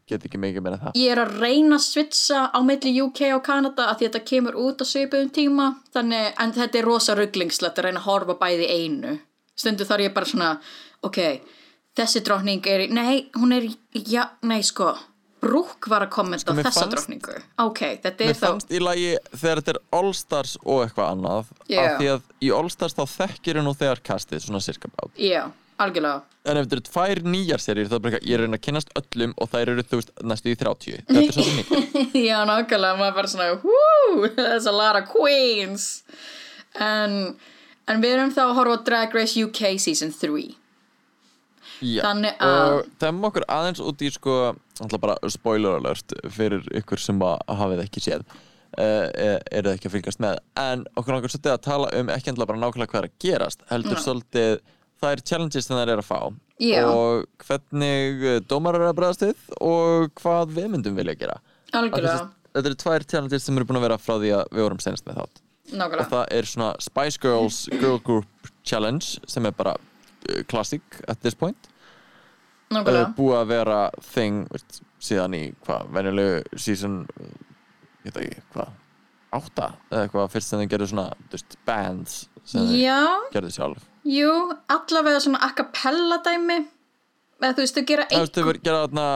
get ekki mikið meira en það. Ég er að reyna að switcha á milli UK og Kanada að þetta kemur út á svipuðum tíma þannig, en þetta er rosa rugglingslegt að reyna að horfa bæði einu stundu þar ég bara svona ok, þessi drottning er nei, hún er, já, nei sko Brúk var að kommenta Sko, mér þessa fannst- drottningu. Ok, þetta Mér er þá fannst í lagi þegar þetta er All Stars og eitthvað annað Já. af því að í All Stars þá þekkir nú þegar kastið svona cirka bát. Já, algjörlega. En ef þetta eru tvær nýjar seríur þá er bara ég er að reyna að kynnast öllum og þær eru þú veist næstu í 30 þetta er svolítið mikið. Já, nákvæmlega, maður bara svona whoo, that's a lot of queens. En, en við erum þá að horfa á Drag Race UK Season 3 Já, Þannig að- og þeim okkur aðeins út í sko, alltaf bara spoiler alert fyrir ykkur sem að hafið ekki séð uh, eru ekki að fylgjast með. En okkur langar svolítið að tala um ekki endla bara nákvæmlega hvað er að gerast heldur svolítið það er challenges sem þær eru að fá. Já. og hvernig eh, dómarar eru að bregðast við og hvað við myndum vilja gera. Af því algjörlega, Þetta eru tvær challenges sem eru búin að vera frá því að við vorum senast með þátt og nákvæmlega það er svona Spice Girls Girl Group Challenge sem er bara uh, classic at this point. Nákvæmlega, búið að vera thing veist, síðan í hvað, venjulegu season ég veit ekki, hvað átta eða eitthvað fyrst sem þau gerðu svona veist, bands sem já. gerðu sjálf. Jú, allavega svona a cappella dæmi. Eða þú veist, þau gera það veist, þau gera þarna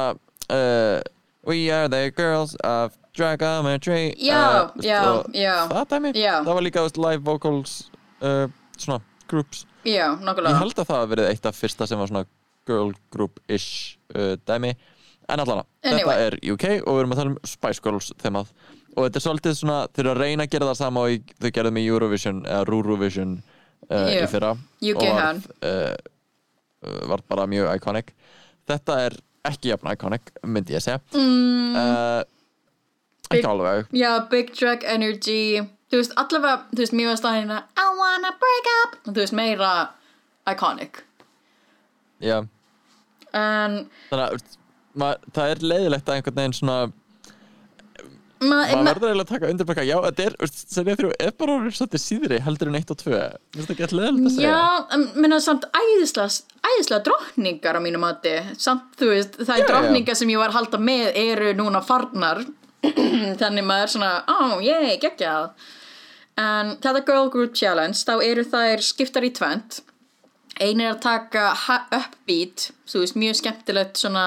uh, We are the girls of Dragometry Já, uh, já, og já. það dæmi, Já. það var líka veist, live vocals uh, svona groups Já, Ég nákvæmlega held að það hafi verið eitt af fyrsta sem var svona girl group-ish uh, dæmi En allan, Anyway. þetta er UK og við erum að tala um Spice Girls þemað Og þetta er svolítið svona, þeir eru að reyna að gera það sama og í- þau gerðu með Eurovision eða Ruruvision Já. í fyrra UK Og uh, varð bara mjög iconic Þetta er ekki jafn iconic, myndi ég segja mm. Big- Ekki alveg. Já, Big Drag Energy. Þú veist, allavega, þú veist, mér var staðina I wanna break up. Þú veist, meira iconic. Já, En þannig að maður, það er leiðilegt að einhvern veginn svona ma, maður ma, verður eiginlega að taka undir bara já, þetta er, veist, serið þrjú er bara svolítið síðri heldur en 1 og 2 Mér finnst það ekki alltaf leðilegt að segja. Já, en minna samt æðislega, æðislega drottningar á mínu mati. Samt, þú veist, það er drottningar sem ég var að halda með eru núna farnar Þannig maður svona, ó, oh, ég, geggjað. En þetta Girl Group Challenge, þá eru þær skiptar í tvent Ein er að taka upbeat, þú veist, mjög skemmtilegt svona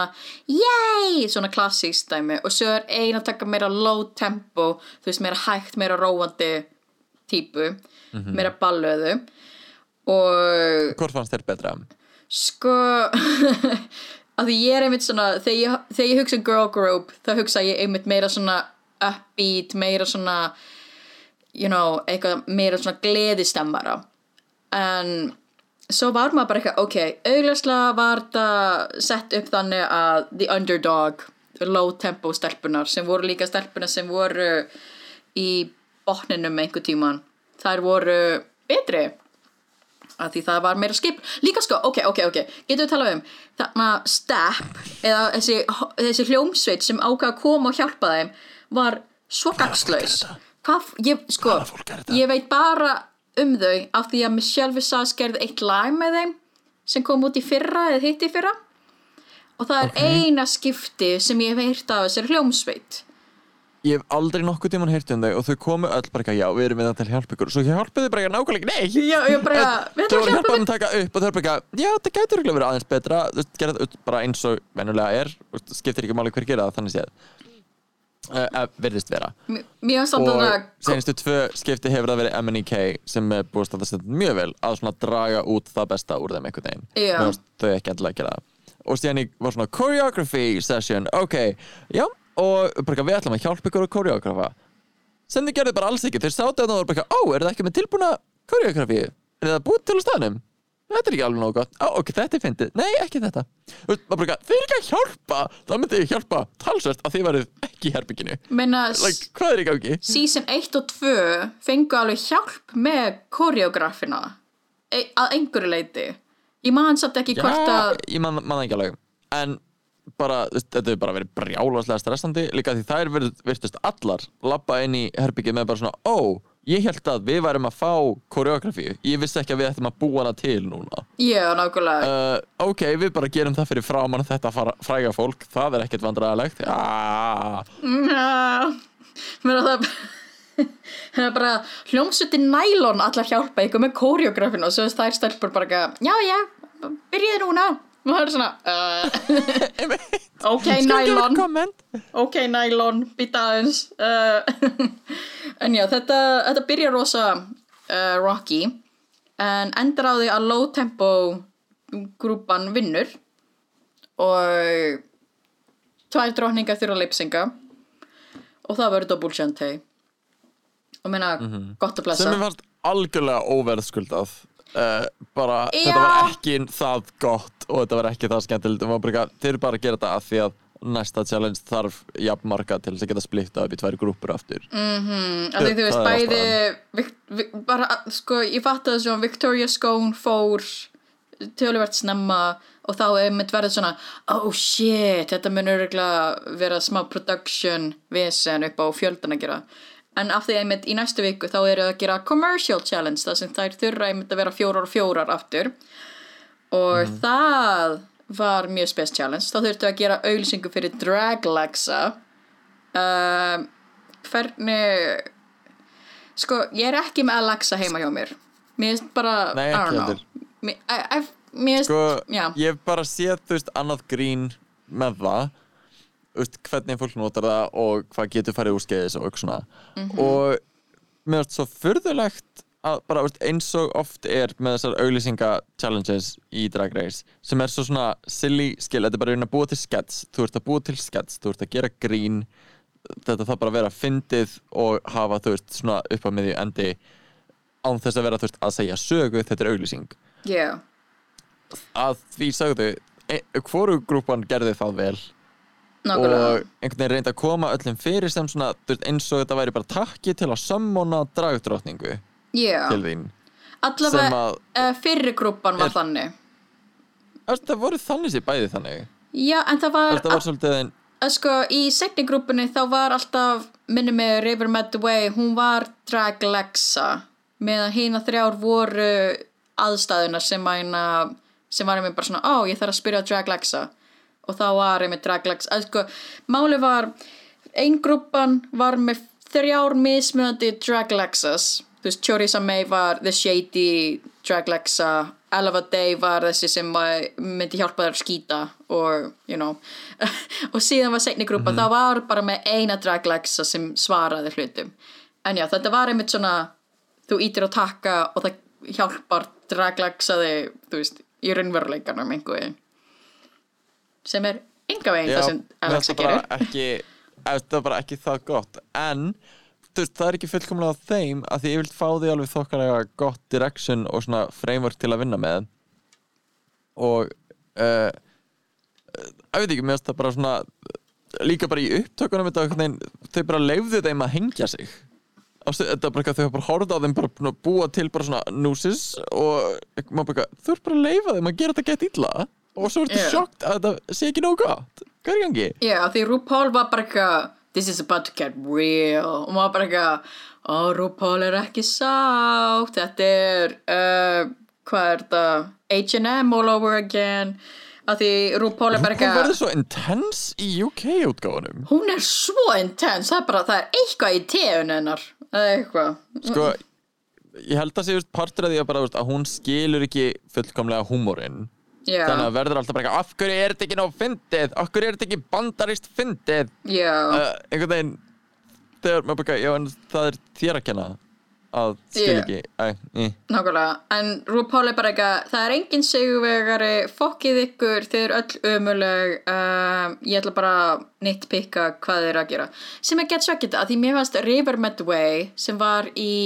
yay, svona klassísk dæmi. Og svo er ein að taka meira low tempo, þú veist, meira hægt, meira róandi típu, meira ballöðu. Og Hvort fannst þér betra? sko að því ég er einmitt svona þegar ég, þegar ég hugsa girl group þá hugsa ég einmitt meira svona upbeat, meira svona you know, eitthvað meira svona gleðistemmara. En svo var maður bara eitthvað, ok, augljóslega var þetta sett upp þannig að the underdog, low tempo stelpunar sem voru líka stelpunar sem voru í botninum einhver tíman, þær voru betri að því það var meira skip. Líka sko, ok, ok, ok, getum við talað um þarna step eða þessi, þessi hljómsveit sem ákvað að koma og hjálpa þeim var svo gagslaus sko ég veit bara um þau af því að Michelle Visage gerði eitt lag með þeim sem kom út í fyrra eða hitt í fyrra. Og það er eina skipti sem ég heyrt af þessari hljómsveit Ég hef aldrei nokkuð tímann heyrt um þau og þau komu öll bara ekki, já, við erum við það til að hjálpa ykkur. Svo hjálpuðu bara ekki nákvæmlega, nei já, ég bara, við Þau ætlum að að hjálpa hjálpa þeim að taka upp og þau eru bara ekki, já, það gætur ekki verið aðeins betra. Gera það bara eins og venjulega er veist, skiptir ekki máli hver gera það, þannig séð uh, Verðist vera. Og það senastu tvö skipti hefur það verið MNEK sem er búið að standa sér mjög vel að svona draga út það besta úr þeim einhvern veginn. Já. Þau að og síðan var svona choreography session. Ok, já, og bara við ætlum að hjálpa ykkur að choreografa. Sem þið gerðu bara alls ekki, þeir sátu að það voru bara ó, er það ekki með tilbúna choreography er það búið til á staðnum? Þetta er ekki alveg nógu gott, á, ok, þetta er fyndið. Nei, ekki þetta, bara, þeir eru ekki að hjálpa. Þá myndi ég hjálpa talsvert að þið værið ekki í herbygginu like, hvað er í gangi? season 1 og 2 fengu alveg hjálp með koreografina e að einhverju leiti ég man samt ekki hvort að ég man, man ekki alveg. En bara, þetta hefur bara verið brjálaslega stressandi líka því þær virð- virtust allar labba inn í herbyggið með bara svona ó, ég held að við værum að fá koreografi ég vissi ekki að við ættum að búa hana til núna. Já, nákvæmlega uh, ok, við bara gerum það fyrir framann þetta fara- fræga fólk, það er ekkert vandræðalegt. Ah, Já, mér að það það er bara hljómsutti nælon allar hjálpa ykkur með koreografin og svo þær stelpur bara eitthvað, já, já, byrjiði núna það er svona uh, ok, nælon ok, nælon, býta aðeins. Uh, en já, þetta, þetta byrjar rosa uh, rocky en endar á því að low tempo grúpan vinnur og tvær drókningar þurfa að lipsinga og það verður double shantay og meina, gott að blessa. Sem ég fannst algjörlega óverðskuldað uh, bara, Já. þetta var ekki það gott og þetta var ekki það skemmtilegt og bara, þeir eru bara að gera þetta af því að næsta challenge þarf jafn marga til þess að geta splitta upp í tvær grúpur aftur Mm, að því þú veist bæði. Vic- Vic- bara, sko, ég fatt að þessu Victoria Scone fór töluvert snemma og þá er mitt verið svona oh shit, þetta mun örgulega vera smá production vesen upp á fjöldan að gera en af því einmitt í næstu viku þá eru að gera commercial challenge það sem þær þurra einmitt að vera fjórar og fjórar aftur. Og það var mjög spes challenge. Þá þurftu að gera auðlýsingu fyrir Draglexa um, hvernig sko, ég er ekki með Alexa heima hjá mér. Mér finnst bara, Nei, I don't know. Mér I- I- mér sko, já. ég hef bara séð þú veist, annað grín með það veist, hvernig fólk notar það og hvað getur farið úr skeiðis og eitthvað svona. Mhm. og mér finnst svo furðulegt að bara veist, eins og oft er með þessar auglýsinga challenges í Drag Race sem er svo svona silly skill, þetta er bara að búa til skets. Þú ert að búa til skets, þú ert að gera grín. Þetta þarf bara að vera fyndið og hafa þú veist svona upp á miðju endi án þess að vera þú veist að segja sögu, þetta er auglýsing. Yeah. að því sagðu e hvoru grúpan gerði það vel nákvæmlega. Og einhvern veginn reyndi að koma öllum fyrir sem svona eins og þetta væri bara takki til að sammóna dragdrottningu yeah. til þín. Allavega uh, fyrri grúpan var Er- þannig. Veist, það voru þannig sér bæði þannig. Já, en það var, þetta var svolítið en, sko, í segni grúpunni þá var alltaf, minni mig River Medway, hún var Draglexa meðan hina þrjár voru aðstæðuna sem að sem var einmitt bara svona, ó, ég þarf að spyrja Draglexa og þá var einmitt Draglexa að sko, máli var ein grúpan var með þrjár mismunandi Draglexas þú veist, Choriza May var The Shady Draglexa Elva Day var þessi sem var- myndi hjálpa þér að skýta og, you know. Og síðan var seinni grúpa, það var bara með eina Draglexa sem svaraði hlutum. En já, þetta var einmitt svona þú ítir á takka og það hjálpar Draglexaði, þú veist í raunveruleikanum einhverju sem er enga veginn það sem Alexa gerir. ekki það var bara ekki það gott. En veist, það er ekki fullkomlega þeim að því ég vilt fá því alveg þokkalega gott direction og svona framework til að vinna með. Og uh, ég veit ekki, mér finnst það bara svona líka bara í upptökunum þau bara leifðu þeim að hengja sig. Þetta er bara eitthvað, þau bara horfða á þeim bara búa til bara svona núsis og maður bara, þau eru bara að leifa þeim að gera þetta gett illa og svo ertu Já. sjokkt að þetta sé ekki nóg gott. Hvað er gangi? Já, því RuPaul var bara eitthvað This is about to get real. Og maður bara eitthvað Ó, RuPaul er ekki sátt. Þetta er uh, hvað er þetta? H&M all over again. Að því RuPaul er bara Hún verður eitthvað svo intense í UK útgáfunum. Hún er svo intense. Það er bara, það er eitthvað í tegun hennar. Eitthvað. Sko, ég held að sé partur af því að, bara, að hún skilur ekki fullkomlega húmórin Já, þannig að verður alltaf bara eitthvað, af hverju er þetta ekki nóg fyndið? Af hverju er þetta ekki bandarist fyndið? Uh, einhvern veginn þegar maður bara, já en það er þér að kenna að skil ekki. Nákvæmlega, en RuPaul er bara eitthvað, það er engin sigurvegari, fokkið ykkur, þið eru öll ömuleg, um, ég ætla bara að nitpicka hvað þið eru að gera. Sem er gett svekkjandi, að því mér fannst River Medway, sem var í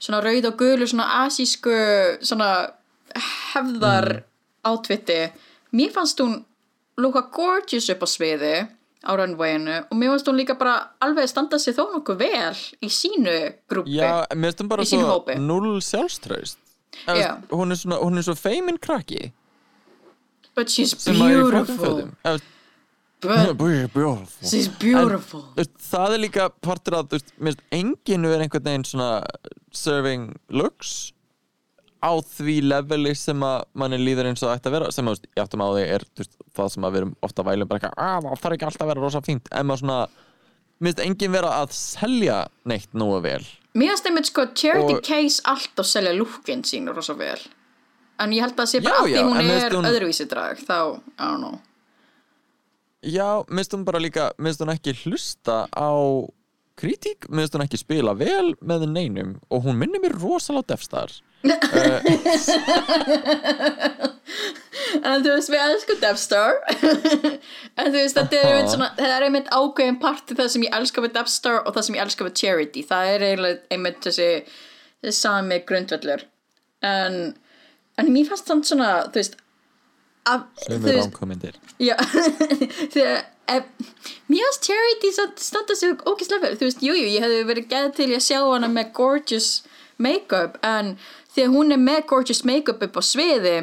svona rauð og gulu, svona asísku, svona hefðar átvitti, mér fannst hún lúka gorgeous upp á sviði á runwayinu og mér fannst hún líka bara alveg standa sig þó nokkuð vel í sínu grúpi. já, mér finnst hún bara svo null sjálfströst Eða, Já. veist, hún, er svona, hún er svo feimin krakki. But she's beautiful. but Beautiful. she's beautiful. veist, það er líka partur að enginn er einhvern veginn svona serving looks á því leveli sem að manni líður eins og ætti að vera sem að ég áttum á því er veist, það sem að við erum ofta að vælum bara eitthvað, að það þarf ekki alltaf að vera rosa fínt. En maður svona, minnst enginn vera að selja neitt nógu vel. Mér finnst einmitt sko Charity Og- Case alltaf selja lúkin sín rosa vel. En ég held að það sé Já, bara að því já, hún er hún- öðruvísi drag Þá, I don't know. Já, minnst hún bara líka, minnst hún ekki hlusta á kritík, minnst hún ekki spila vel með neinum og hún minnir mér rosalega Defstar En þú veist, við elskum Death Star. En þú veist, þetta er einmitt svona Það er einmitt ákveðin parti það sem ég elska við Death Star og það sem ég elska við Charity. Það er einmitt þessi sami grundvöllur. En en mér fannst þannig svona, þú veist að, sem er Já, þegar mér finnst Charity standa sig ógislega vel, þú veist, jújú, jú, ég hefði verið geð til að sjá hana með gorgeous make-up, en þegar hún er með gorgeous make-up upp á sviði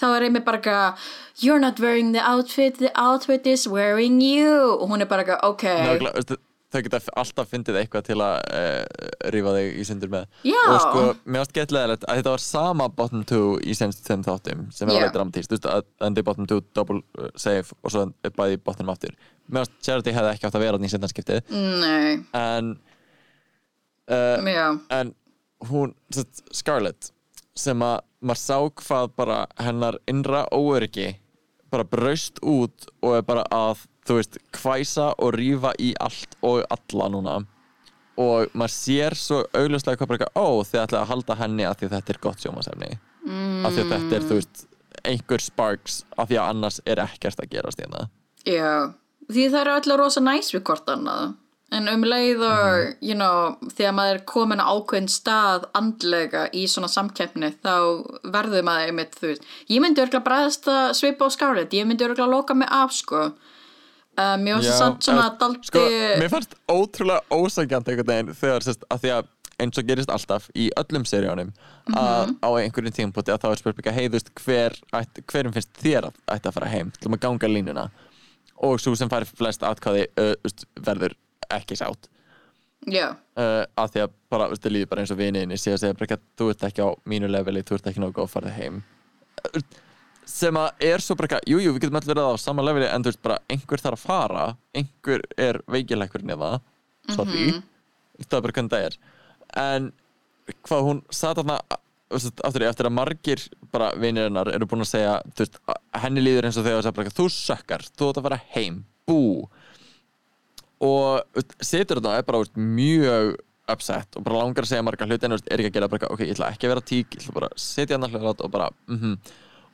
þá er einmitt bara eitthvað you're not wearing the outfit, the outfit is wearing you. Og hún er bara eitthvað, ok. Veistu, þau geta alltaf fyndið eitthvað til að uh, rífa þig í sundur með. Já. og sko, mér varst gett leðilegt að þetta var sama bottom 2 í senst þeim þáttum sem er Já. alveg dramatíst, þú veist, að endi bottom 2 double uh, save og svo bæði bottom aftur. Mér varst Charity hefði ekki átt að vera í sendanskiptið en uh, en hún, sett, Scarlett sem að maður sá hvað bara hennar innra óöryggi bara braust út og er bara að þú veist, hvæsa og rífa í allt og alla núna. Og maður sér svo augljóslega hvað bara eitthvað, ó þið ætlaði að halda henni að því þetta er gott sjómasefni mm. af því að þetta er, þú veist einhver sparks af því að annars er ekkert að gerast hérna. Já því það eru allir rosa næs við hvort annað en um leið og, you know þegar maður er komin á ákveðin stað andlega í svona samkeppni þá verður maður einmitt, þú veist ég myndi örgulega bræðast að svipa á Scarlett ég myndi örgulega loka mig af, sko. Um, ég var Já, samt svona en, daldi sko, mér fannst ótrúlega ósækjant einhvern veginn þegar sérst, að því að eins og gerist alltaf í öllum seríunum að á einhverjum tímpoti að þá er spurninga hei þú veist hver, hverjum finnst þér að ætti að fara heim? Til að ganga línuna. Og svo sem fær flest atkvæði uh, veist, verður ekki sátt. Uh, að því að bara, veist, það líður bara eins og viniðinni sé að segja bara ekki að þú ert ekki á mínu leveli þú ert ekki góð að fara heim. Sem að er svo bara ekki að jújú, við getum allir verið á sama leveli en þú veist bara einhver þarf að fara einhver er veikilegkurinn eða sorry, það er bara hvernig það er. En hvað hún satt þarna veist, aftur, eftir að margir bara vinir hennar eru búin að segja þú veist, að henni líður eins og þegar það þú sökkar, þú ætti að fara heim bú og veist, situr þetta er bara veist, mjög upset og bara langar að segja marga hluti en veist, er ekki að gera bara, ok, ég ætla ekki að vera tík ég ætla bara að setja hann alltaf og bara mhm.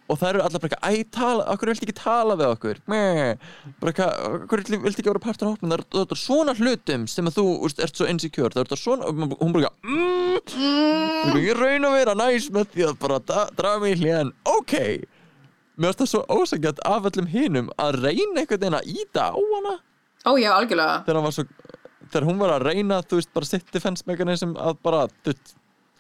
Og það eru allar bara eitthvað, æ, tala, okkur viltu ekki tala við okkur, meh. Bara eitthvað, okkur viltu ekki vera partur af hópnum? Það er- það er svona hlutum sem að þú úst, ert svo insecure, það er þetta svona hún bara eitthvað, mm, mm. ég raun að vera næs með því að bara da- draga mig í hlýðan, ok. Mér finnst það svo ósækjart af öllum hinum að reyna einhvern ó já, algjörlega. Þegar hann var svo þegar hún var að reyna, þú veist, bara sitt defense mechanism að bara, þú veist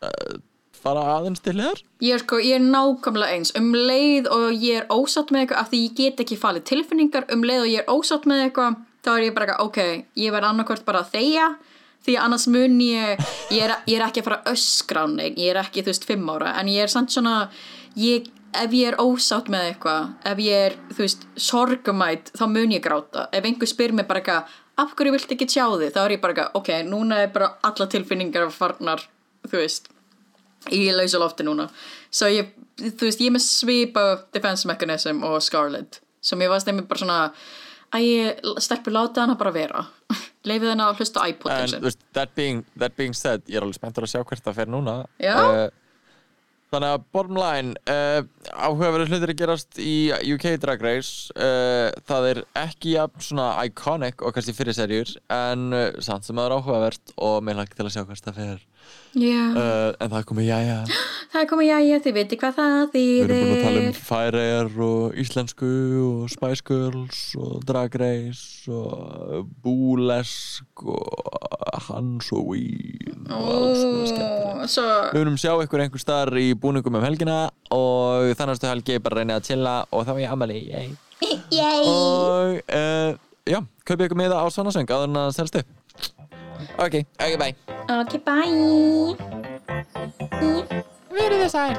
uh, fara aðeins til hér Ég er sko, ég er nákvæmlega eins. Um leið og ég er ósátt með eitthvað af því ég get ekki falið tilfinningar um leið og ég er ósátt með eitthvað þá er ég bara eitthvað, ok, ég verð annarkvort bara að þegja því annars mun ég ég er, ég er ekki að fara öskra á neinn ég er ekki, þú veist, fimm ára en ég er samt svona, ég, ef ég er ósátt með eitthvað, ef ég er þú veist, sorgumætt, þá mun ég gráta. Ef einhver spyr mig bara eitthvað af hverju vilt ekki sjá þig, þá er ég bara eitthvað ok, núna er bara alla tilfinningar farnar, þú veist í lausa lofti núna. Svo ég, þú veist, ég er með svipa defense mechanism og Scarlet sem ég var stemmið bara svona að ég stelpur láta hana bara vera. Leifið henni að hlusta iPodin sin that being, that being said ég er alveg spenntur að sjá hvert það fer núna. Já. Eh, þannig að bottom line uh, áhugaverið hlutir að gerast í UK Drag Race. Uh, það er ekki jafn svona iconic og kannski fyrir serjur en uh, samt sem það er áhugavert og mér langt til að sjá hvert það fer uh, en það er komið jæja. Það er komið jæja, þið viti hvað það Við þýðir erum búin að tala um Færeyjar og Íslensku og Spice Girls og Drag Race og Búlesk og Hans og Vín og alls konar skemmtilegt. Ó, svo, Við verðum sjá ykkur einhver staðar í búningum um helgina og þannig að helgi bara reyna að chilla og þá er ég yay. Og uh, já, kaupið ykkur miða á Svannasöng áður en að það selst upp ok, ok, bye. Ok, bye. Verið þið sæl